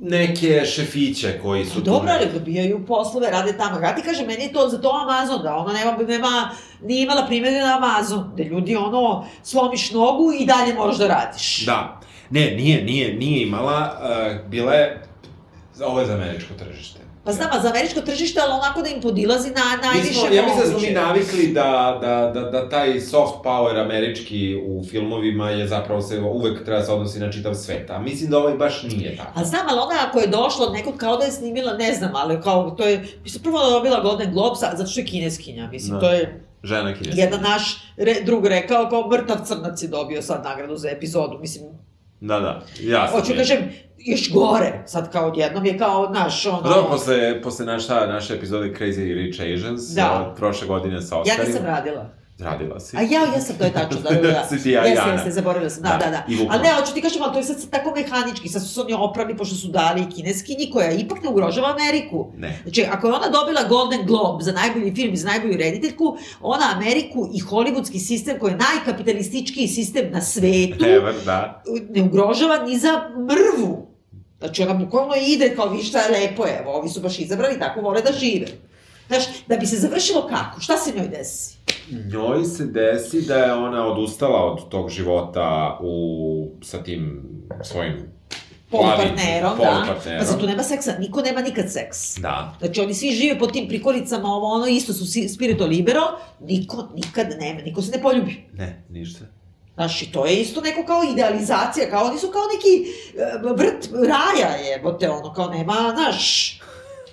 Speaker 4: neke šefiće koji su
Speaker 3: Pa Dobro, ali dobijaju poslove, rade tamo. Ja ti kažem, meni je to za to Amazon, da ona nema, nema, nije imala primjere na Amazon, da ljudi ono, slomiš nogu i dalje moraš da radiš.
Speaker 4: Da. Ne, nije, nije, nije imala, uh, bila je, ovo je za američko tržište.
Speaker 3: Pa znam, a za američko tržište, ali onako da im podilazi na
Speaker 4: Mi
Speaker 3: najviše
Speaker 4: smo, ja mislim da smo
Speaker 3: moguće.
Speaker 4: mi navikli da, da, da, da taj soft power američki u filmovima je zapravo se uvek treba se odnosi na čitav svet, a mislim da ovaj baš nije tako.
Speaker 3: A znam, ali ona ako je došla od nekog kao da je snimila, ne znam, ali kao to je, mislim, prvo da dobila Golden Globes, zato što je kineskinja, mislim,
Speaker 4: Da.
Speaker 3: to je
Speaker 4: Žena kineska.
Speaker 3: jedan naš re, drug rekao kao mrtav crnac je dobio sad nagradu za epizodu, mislim,
Speaker 4: Da, da, jasno.
Speaker 3: hoću kažem, još gore, sad kao odjednom je kao naš, ono...
Speaker 4: Pa Dobro, posle, posle naša, naše epizode Crazy Rich Asians,
Speaker 3: Da.
Speaker 4: prošle godine sa
Speaker 3: Ja
Speaker 4: Oscarima.
Speaker 3: nisam radila.
Speaker 4: Radila si.
Speaker 3: A ja, ja sam, to je tačno, da, da, da.
Speaker 4: Si ti ja,
Speaker 3: jeste,
Speaker 4: Jana.
Speaker 3: jeste, zaboravila sam, da,
Speaker 4: Da,
Speaker 3: da, da.
Speaker 4: i.
Speaker 3: Ali ne, hoću ti kažem, ali to je sad tako mehanički, sad su se oni oprali, pošto su dali i kineskinji, koja ipak ne ugrožava Ameriku.
Speaker 4: Ne.
Speaker 3: Znači, ako je ona dobila Golden Globe za najbolji film i za najbolju rediteljku, ona Ameriku i hollywoodski sistem, koji je najkapitalističkiji sistem na svetu,
Speaker 4: Ever, da.
Speaker 3: ne ugrožava ni za mrvu. Znači, ona bukvalno ide kao, vi šta je lepo evo, ovi su baš izabrali, tako vole da žive. Znaš, da bi se završilo kako? Šta se njoj desi?
Speaker 4: Njoj se desi da je ona odustala od tog života u, sa tim svojim
Speaker 3: Polupartnerom, da.
Speaker 4: polupartnerom.
Speaker 3: Pa zato nema seksa, niko nema nikad seks.
Speaker 4: Da.
Speaker 3: Znači, oni svi žive po tim prikolicama, ovo, ono, isto su spirito libero, niko nikad nema, niko se ne poljubi.
Speaker 4: Ne, ništa.
Speaker 3: Znaš, i to je isto neko kao idealizacija, kao oni su kao neki e, vrt raja je, bote, ono, kao nema, znaš,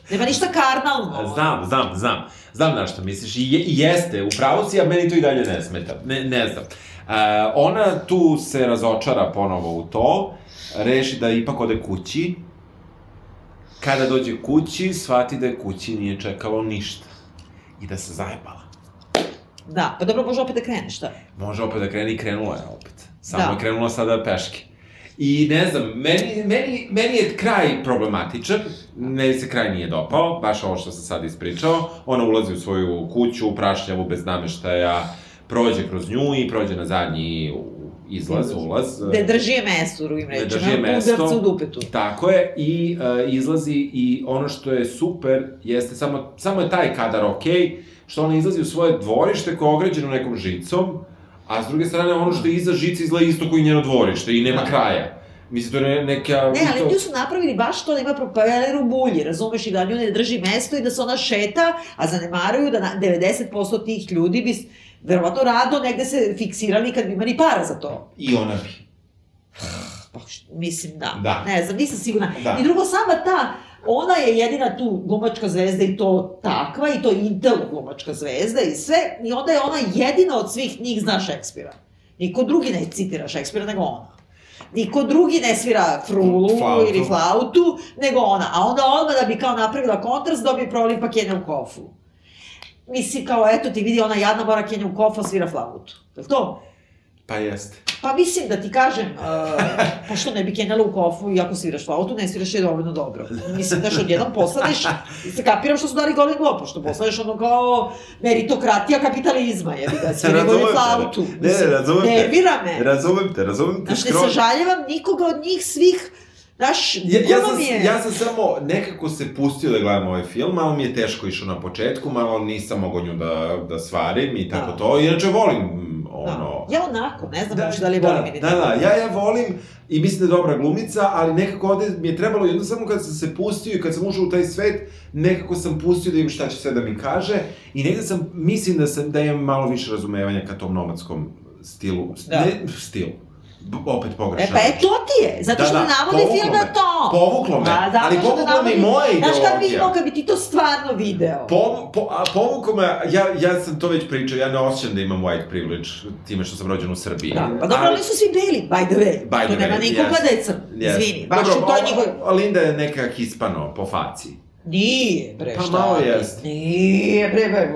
Speaker 3: Nema ništa karnalno.
Speaker 4: Znam, znam, znam. Znam na što misliš. I, je, i jeste, u pravu si, a meni to i dalje ne smeta. Ne, ne znam. Uh, ona tu se razočara ponovo u to, reši da ipak ode kući. Kada dođe kući, shvati da je kući nije čekalo ništa. I da se zajebala.
Speaker 3: Da, pa dobro, može opet da krene, šta?
Speaker 4: Može opet da krene i krenula je opet. Samo
Speaker 3: Da.
Speaker 4: je krenula sada peške. I ne znam, meni, meni, meni je kraj problematičan, meni se kraj nije dopao, baš ovo što sam sad ispričao. Ona ulazi u svoju kuću, prašnjavu, bez nameštaja, prođe kroz nju i prođe na zadnji izlaz, ulaz.
Speaker 3: Ne drži je mesto, drugim
Speaker 4: Ne
Speaker 3: rečima.
Speaker 4: drži je mesto.
Speaker 3: U dupetu.
Speaker 4: Tako je, i uh, izlazi i ono što je super jeste samo, samo je taj kadar okej, što ona izlazi u svoje dvorište koje je ograđeno nekom žicom, a s druge strane ono što je iza žice izgleda isto koji njeno dvorište i nema
Speaker 3: Da.
Speaker 4: kraja. Mislim, to je neka...
Speaker 3: Ne, ali
Speaker 4: to...
Speaker 3: nju su napravili baš to da ima propeler u bulji, razumeš, i da nju ne drži mesto i da se ona šeta, a zanemaruju da na 90% tih ljudi bi verovatno rado negde se fiksirali kad bi imali para za to.
Speaker 4: I ona bi.
Speaker 3: Pa, mislim, da.
Speaker 4: Da.
Speaker 3: Ne znam, nisam sigurna.
Speaker 4: Da.
Speaker 3: I drugo, sama ta, ona je jedina tu glumačka zvezda i to takva, i to Intel glumačka zvezda i sve, i onda je ona jedina od svih njih zna Šekspira. Niko drugi ne citira Šekspira nego ona. Niko drugi ne svira frulu
Speaker 4: Flautu.
Speaker 3: ili flautu, nego ona. A onda odmah da bi kao napravila kontrast, dobije prolipa Kenja u kofu. Mislim, kao, eto ti vidi, ona jadna mora Kenja u kofu, svira flautu. Je li to?
Speaker 4: Pa jeste.
Speaker 3: Pa mislim da ti kažem, uh, pošto ne bi kenjala u kofu i ako sviraš flautu, ne sviraš je dovoljno dobro. Mislim da što odjednom postaneš, se kapiram što su dali Golden Globe, pošto postaneš ono kao meritokratija kapitalizma, jebi ga, bolje
Speaker 4: te,
Speaker 3: flautu.
Speaker 4: ne, ne, razumem te.
Speaker 3: Nervira me.
Speaker 4: Razumem te, razumem te
Speaker 3: Znaš, ne sažaljevam nikoga od njih svih, Znaš,
Speaker 4: Ja, ja, sam,
Speaker 3: je...
Speaker 4: ja sam samo nekako se pustio da gledam ovaj film, malo mi je teško išao na početku, malo nisam mogao nju da, da svarim i tako
Speaker 3: Da.
Speaker 4: to. Inače volim mm, ono...
Speaker 3: Da. Ja onako, ne znam baš da li volim ili
Speaker 4: da,
Speaker 3: ne.
Speaker 4: da, ja, ja volim i mislim da je dobra glumica, ali nekako ovde mi je trebalo jednostavno kad sam se pustio i kad sam ušao u taj svet, nekako sam pustio da im šta će sve da mi kaže i negde sam, mislim da sam, da imam malo više razumevanja ka tom nomadskom stilu,
Speaker 3: Da.
Speaker 4: ne stilu, Opet
Speaker 3: E
Speaker 4: pogrešno.
Speaker 3: pa e, to ti je, zato
Speaker 4: Da,
Speaker 3: što
Speaker 4: da,
Speaker 3: ne navodi
Speaker 4: povuklo
Speaker 3: film na to.
Speaker 4: Povuklo me,
Speaker 3: Da,
Speaker 4: ali povukla me i moja
Speaker 3: Znaš kad bi
Speaker 4: ideologija.
Speaker 3: imao, kad bi ti to stvarno video?
Speaker 4: Po, po, a povuko me, ja, ja sam to već pričao, ja ne osjećam da imam white privilege time što sam rođen u Srbiji.
Speaker 3: Da, pa dobro, ali su svi beli, by the way.
Speaker 4: By the
Speaker 3: to nema
Speaker 4: way,
Speaker 3: nikoga
Speaker 4: yes.
Speaker 3: da je crn,
Speaker 4: Yes.
Speaker 3: izvini. Baš
Speaker 4: Dobro,
Speaker 3: u toj
Speaker 4: o-
Speaker 3: njihoj...
Speaker 4: Linda je neka hispano po faci.
Speaker 3: Nije, bre,
Speaker 4: Pa
Speaker 3: šta?
Speaker 4: malo
Speaker 3: ti?
Speaker 4: jest.
Speaker 3: Nije, bre, bre,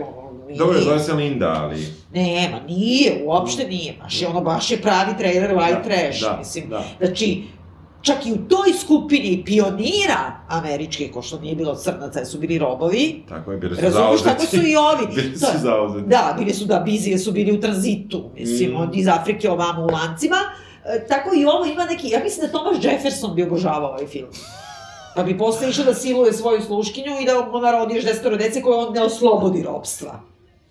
Speaker 3: nije.
Speaker 4: Dobro, zove se Linda, ali...
Speaker 3: Nema, nije, uopšte nije. Baš je ono, baš je pravi trailer white
Speaker 4: Da,
Speaker 3: trash,
Speaker 4: da,
Speaker 3: mislim.
Speaker 4: da.
Speaker 3: Znači, čak i u toj skupini pionira američke, ko što nije bilo crnaca, su bili robovi,
Speaker 4: Tako je, bili su
Speaker 3: Razumeš,
Speaker 4: zauzeti.
Speaker 3: tako su i ovi.
Speaker 4: bili su
Speaker 3: Da.
Speaker 4: zauzeti.
Speaker 3: Da, bili su da bizije su bili u tranzitu, mislim,
Speaker 4: Mm.
Speaker 3: od iz Afrike ovamo u lancima. E, tako i ovo ima neki, ja mislim da Thomas Jefferson bi obožavao ovaj film. Pa bi posle išao da siluje svoju sluškinju i da mu narodi još desetoro dece koje on ne oslobodi robstva.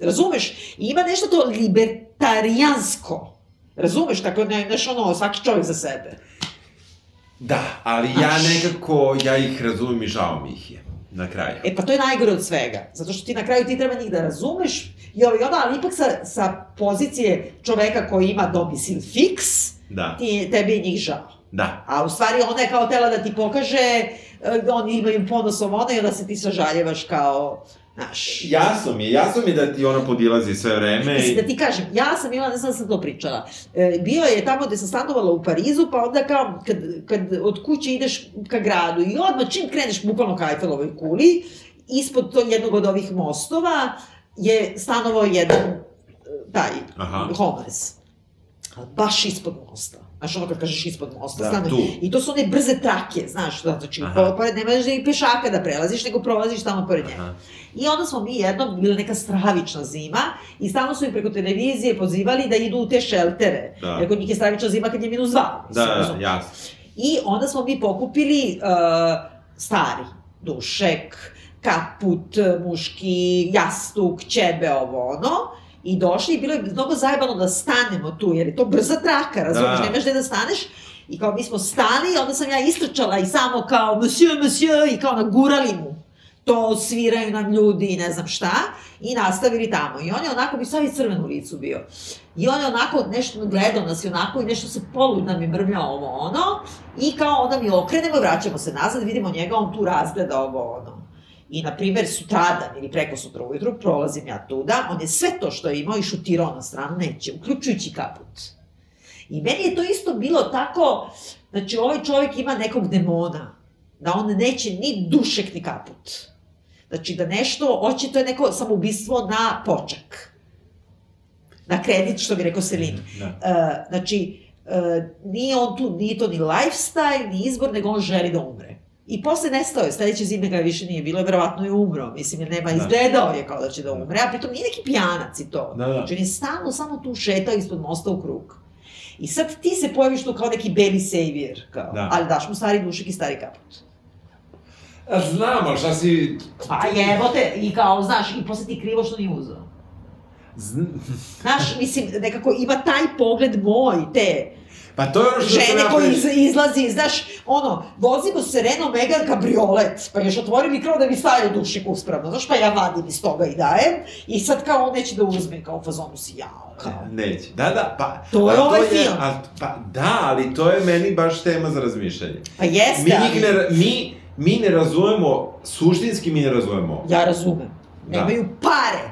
Speaker 3: Razumeš? I ima nešto to libertarijansko. Razumeš? Tako ne, znaš ono, svaki čovjek za sebe.
Speaker 4: Da, ali ja nekako, ja ih razumem i žao mi ih je. Na kraju.
Speaker 3: E pa to je najgore od svega, zato što ti na kraju ti treba njih da razumeš i ovo i ono, ali ipak sa, sa pozicije čoveka koji ima domicil fiks,
Speaker 4: Da,
Speaker 3: ti, tebi je njih žao.
Speaker 4: da.
Speaker 3: A u stvari ona je kao tela da ti pokaže, e, da oni imaju ponosom ona i onda se ti sažaljevaš kao, znaš...
Speaker 4: Jasno mi je, jasno mi je da ti ona podilazi sve vreme
Speaker 3: Mislim da
Speaker 4: i...
Speaker 3: ti kažem, ja sam imala, ne znam da sam to pričala, e, bio je tamo gde sam stanovala u Parizu, pa onda kao, kad, kad od kuće ideš ka gradu i odmah čim kreneš bukvalno ka Eiffelovoj kuli, ispod to jednog od ovih mostova je stanovao jedan e, taj
Speaker 4: Aha.
Speaker 3: homeless. Baš ispod mosta. Znaš ono kad kažeš ispod mosta,
Speaker 4: Da,
Speaker 3: stane-
Speaker 4: tu.
Speaker 3: I to su one brze trake, znaš, da, znači,
Speaker 4: Aha.
Speaker 3: po, pored, ne možeš da i pešaka da prelaziš, nego prolaziš tamo pored njega.
Speaker 4: Aha.
Speaker 3: I onda smo mi jednom, bila neka stravična zima, i stalno su im preko televizije pozivali da idu u te šeltere.
Speaker 4: Da.
Speaker 3: Jer kod njih je stravična zima kad je minus dva.
Speaker 4: Da, da, da, jasno.
Speaker 3: I onda smo mi pokupili uh, stari, dušek, kaput, muški, jastuk, ćebe, ovo ono, i došli i bilo je mnogo zajebano da stanemo tu, jer je to brza traka, razumiješ,
Speaker 4: Da.
Speaker 3: nemaš gde da staneš. I kao mi smo stali, onda sam ja istrčala i samo kao monsieur, monsieur, i kao nagurali mu to sviraju nam ljudi i ne znam šta, i nastavili tamo. I on je onako, bi savi crven u licu bio. I on je onako nešto gledao nas i onako i nešto se polu nam je mrmljao ovo ono, i kao onda mi okrenemo i vraćamo se nazad, vidimo njega, on tu razgleda ovo ono. I, na primjer, sutradan ili preko sutra ujutru prolazim ja tuda, on je sve to što je imao i šutirao na stranu, neće, uključujući kaput. I meni je to isto bilo tako, znači ovaj čovjek ima nekog demona, da on neće ni dušek ni kaput. Znači da nešto, očito je neko samoubistvo na počak. Na kredit, što bi rekao Selin.
Speaker 4: Da.
Speaker 3: Uh, znači, uh, nije on tu, nije to ni lifestyle, ni izbor, nego on želi da umre. I posle nestao je, sledeće zime ga više nije bilo, verovatno je umro, mislim, jer nema,
Speaker 4: Da.
Speaker 3: izgledao je kao da će da umre, a pritom nije neki pijanac i to.
Speaker 4: Da, da.
Speaker 3: Znači, on je stalno samo tu šetao ispod mosta u krug. I sad ti se pojaviš tu kao neki baby savior, kao,
Speaker 4: Da.
Speaker 3: ali daš mu stari dušek i stari kaput.
Speaker 4: A znam, ali šta si...
Speaker 3: Pa jebote, i kao, znaš, i posle ti krivo što nije uzeo.
Speaker 4: Zn...
Speaker 3: Znaš, mislim, nekako ima taj pogled moj, te
Speaker 4: Pa to je ono što
Speaker 3: žene koji
Speaker 4: pre-
Speaker 3: iz, izlazi, znaš, ono, vozimo se Renault Megane kabriolet, pa još otvori mi krov da mi stavio dušik uspravno, znaš, pa ja vadim iz toga i dajem, i sad kao on neće da uzme, kao u fazonu si jao, kao.
Speaker 4: Neće. Da, da, pa...
Speaker 3: To je ovaj film.
Speaker 4: al, pa, da, ali to je meni baš tema za razmišljanje.
Speaker 3: Pa jeste,
Speaker 4: Mi,
Speaker 3: ali,
Speaker 4: ne, mi, mi ne razumemo, suštinski mi ne razumemo.
Speaker 3: ja razumem,
Speaker 4: Da.
Speaker 3: nemaju pare,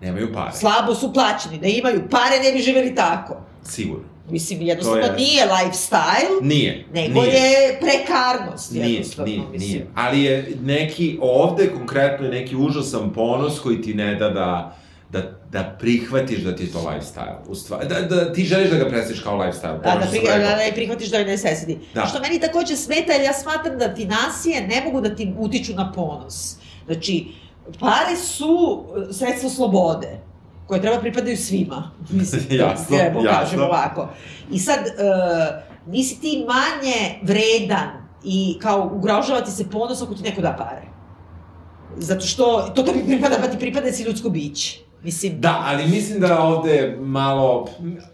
Speaker 4: Nemaju pare.
Speaker 3: slabo su plaćeni, da imaju pare ne bi živeli tako.
Speaker 4: Sigurno.
Speaker 3: Mislim, jednostavno
Speaker 4: To je-
Speaker 3: nije lifestyle,
Speaker 4: Nije.
Speaker 3: nego
Speaker 4: nije.
Speaker 3: je prekarnost,
Speaker 4: Nije,
Speaker 3: jednostavno,
Speaker 4: nije,
Speaker 3: mislim.
Speaker 4: nije. Ali je neki, ovde konkretno je neki užasan ponos koji ti ne da da, da, da prihvatiš da ti je to lifestyle. U stvari, da, da ti želiš da ga predstaviš kao lifestyle.
Speaker 3: Da, da, pri,
Speaker 4: rekao.
Speaker 3: da ne prihvatiš da je necessity.
Speaker 4: Da.
Speaker 3: Što meni takođe smeta, jer ja smatram da finansije ne mogu da ti utiču na ponos. Znači, pare su sredstvo slobode koje treba pripadaju svima. Mislim,
Speaker 4: Jasno, jasno.
Speaker 3: kažem ovako. I sad, uh, nisi ti manje vredan i kao ugrožava ti se ponos ako ti neko da pare. Zato što to tebi pripada, pa ti pripada si ljudsko biće. Mislim,
Speaker 4: Da, ali mislim da ovde malo...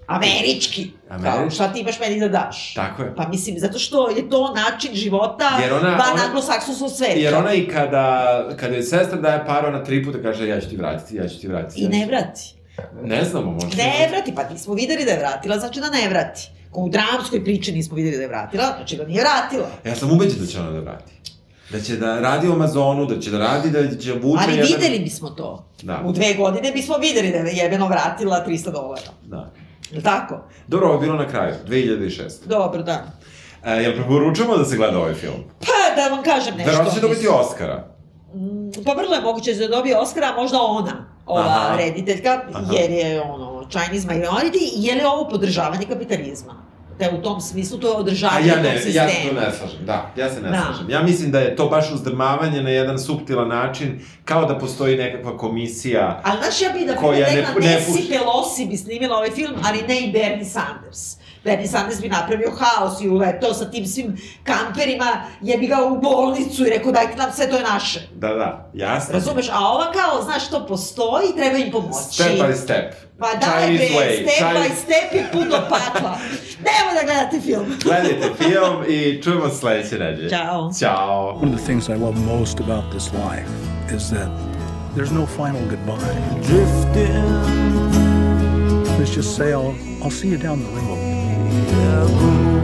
Speaker 3: američki. Kao,
Speaker 4: Američki.
Speaker 3: šta ti imaš meni da daš?
Speaker 4: Tako je.
Speaker 3: Pa mislim, zato što je to način života
Speaker 4: Jer ona-
Speaker 3: van anglosaksonskog sveta.
Speaker 4: Jer ona i kada, kada je sestra daje par, ona tri puta kaže ja ću ti vratiti, ja ću ti vratiti.
Speaker 3: I
Speaker 4: ja
Speaker 3: ne vrati.
Speaker 4: Ne znamo, možda...
Speaker 3: Ne vrati, pa nismo videli da je vratila, znači da ne vrati. Ko u dramskoj priči nismo videli da je vratila, znači da nije vratila.
Speaker 4: Ja sam ubeđen da će ona da vrati. Da će da radi u Amazonu, da će da radi, da će vuče
Speaker 3: Ali
Speaker 4: jedan...
Speaker 3: videli bismo to.
Speaker 4: Da.
Speaker 3: U dve godine bismo videli da je jebeno vratila 300 dolara.
Speaker 4: Da.
Speaker 3: Je li tako?
Speaker 4: Dobro, ovo je bilo na kraju, 2006.
Speaker 3: Dobro, da.
Speaker 4: E, jel preporučujemo da se gleda ovaj film?
Speaker 3: Pa da vam kažem nešto.
Speaker 4: Verovatno će dobiti. Oscara.
Speaker 3: Pa vrlo je moguće da dobije Oscara, možda ona, ova
Speaker 4: Aha.
Speaker 3: rediteljka,
Speaker 4: Aha.
Speaker 3: jer je ono, Chinese minority, je li ovo podržavanje kapitalizma? Da u tom smislu to je održavanje
Speaker 4: ja
Speaker 3: tog
Speaker 4: ne, ja
Speaker 3: sistema.
Speaker 4: se tu ne slažem, da, ja se ne
Speaker 3: Da.
Speaker 4: slažem. Ja mislim da je to baš uzdrmavanje na jedan suptilan način, kao da postoji nekakva komisija.
Speaker 3: Ali znaš, ja bih da
Speaker 4: Koja ne-
Speaker 3: rekla,
Speaker 4: ne
Speaker 3: Nancy
Speaker 4: puši.
Speaker 3: Pelosi bi snimila ovaj film, ali ne i Bernie Sanders. Bernie Sanders bi napravio haos i uletao sa tim svim kamperima, jebi ga u bolnicu i rekao dajte nam sve, to je naše.
Speaker 4: Da, da, jasno.
Speaker 3: Razumeš? A ova kao, znaš, to postoji, treba im pomoći.
Speaker 4: Step by step.
Speaker 3: Pa be,
Speaker 4: way.
Speaker 3: step by
Speaker 4: Chinese-
Speaker 3: step je put do pakla. Nemo da gledate film.
Speaker 4: Gledajte film i čujemo sledeće nedelje.
Speaker 3: Ćao.
Speaker 4: Ćao.
Speaker 5: One of the things I love most about this life is that there's no final goodbye.
Speaker 2: Drifting,
Speaker 5: Let's just say I'll, I'll see you down the road.
Speaker 2: Yeah,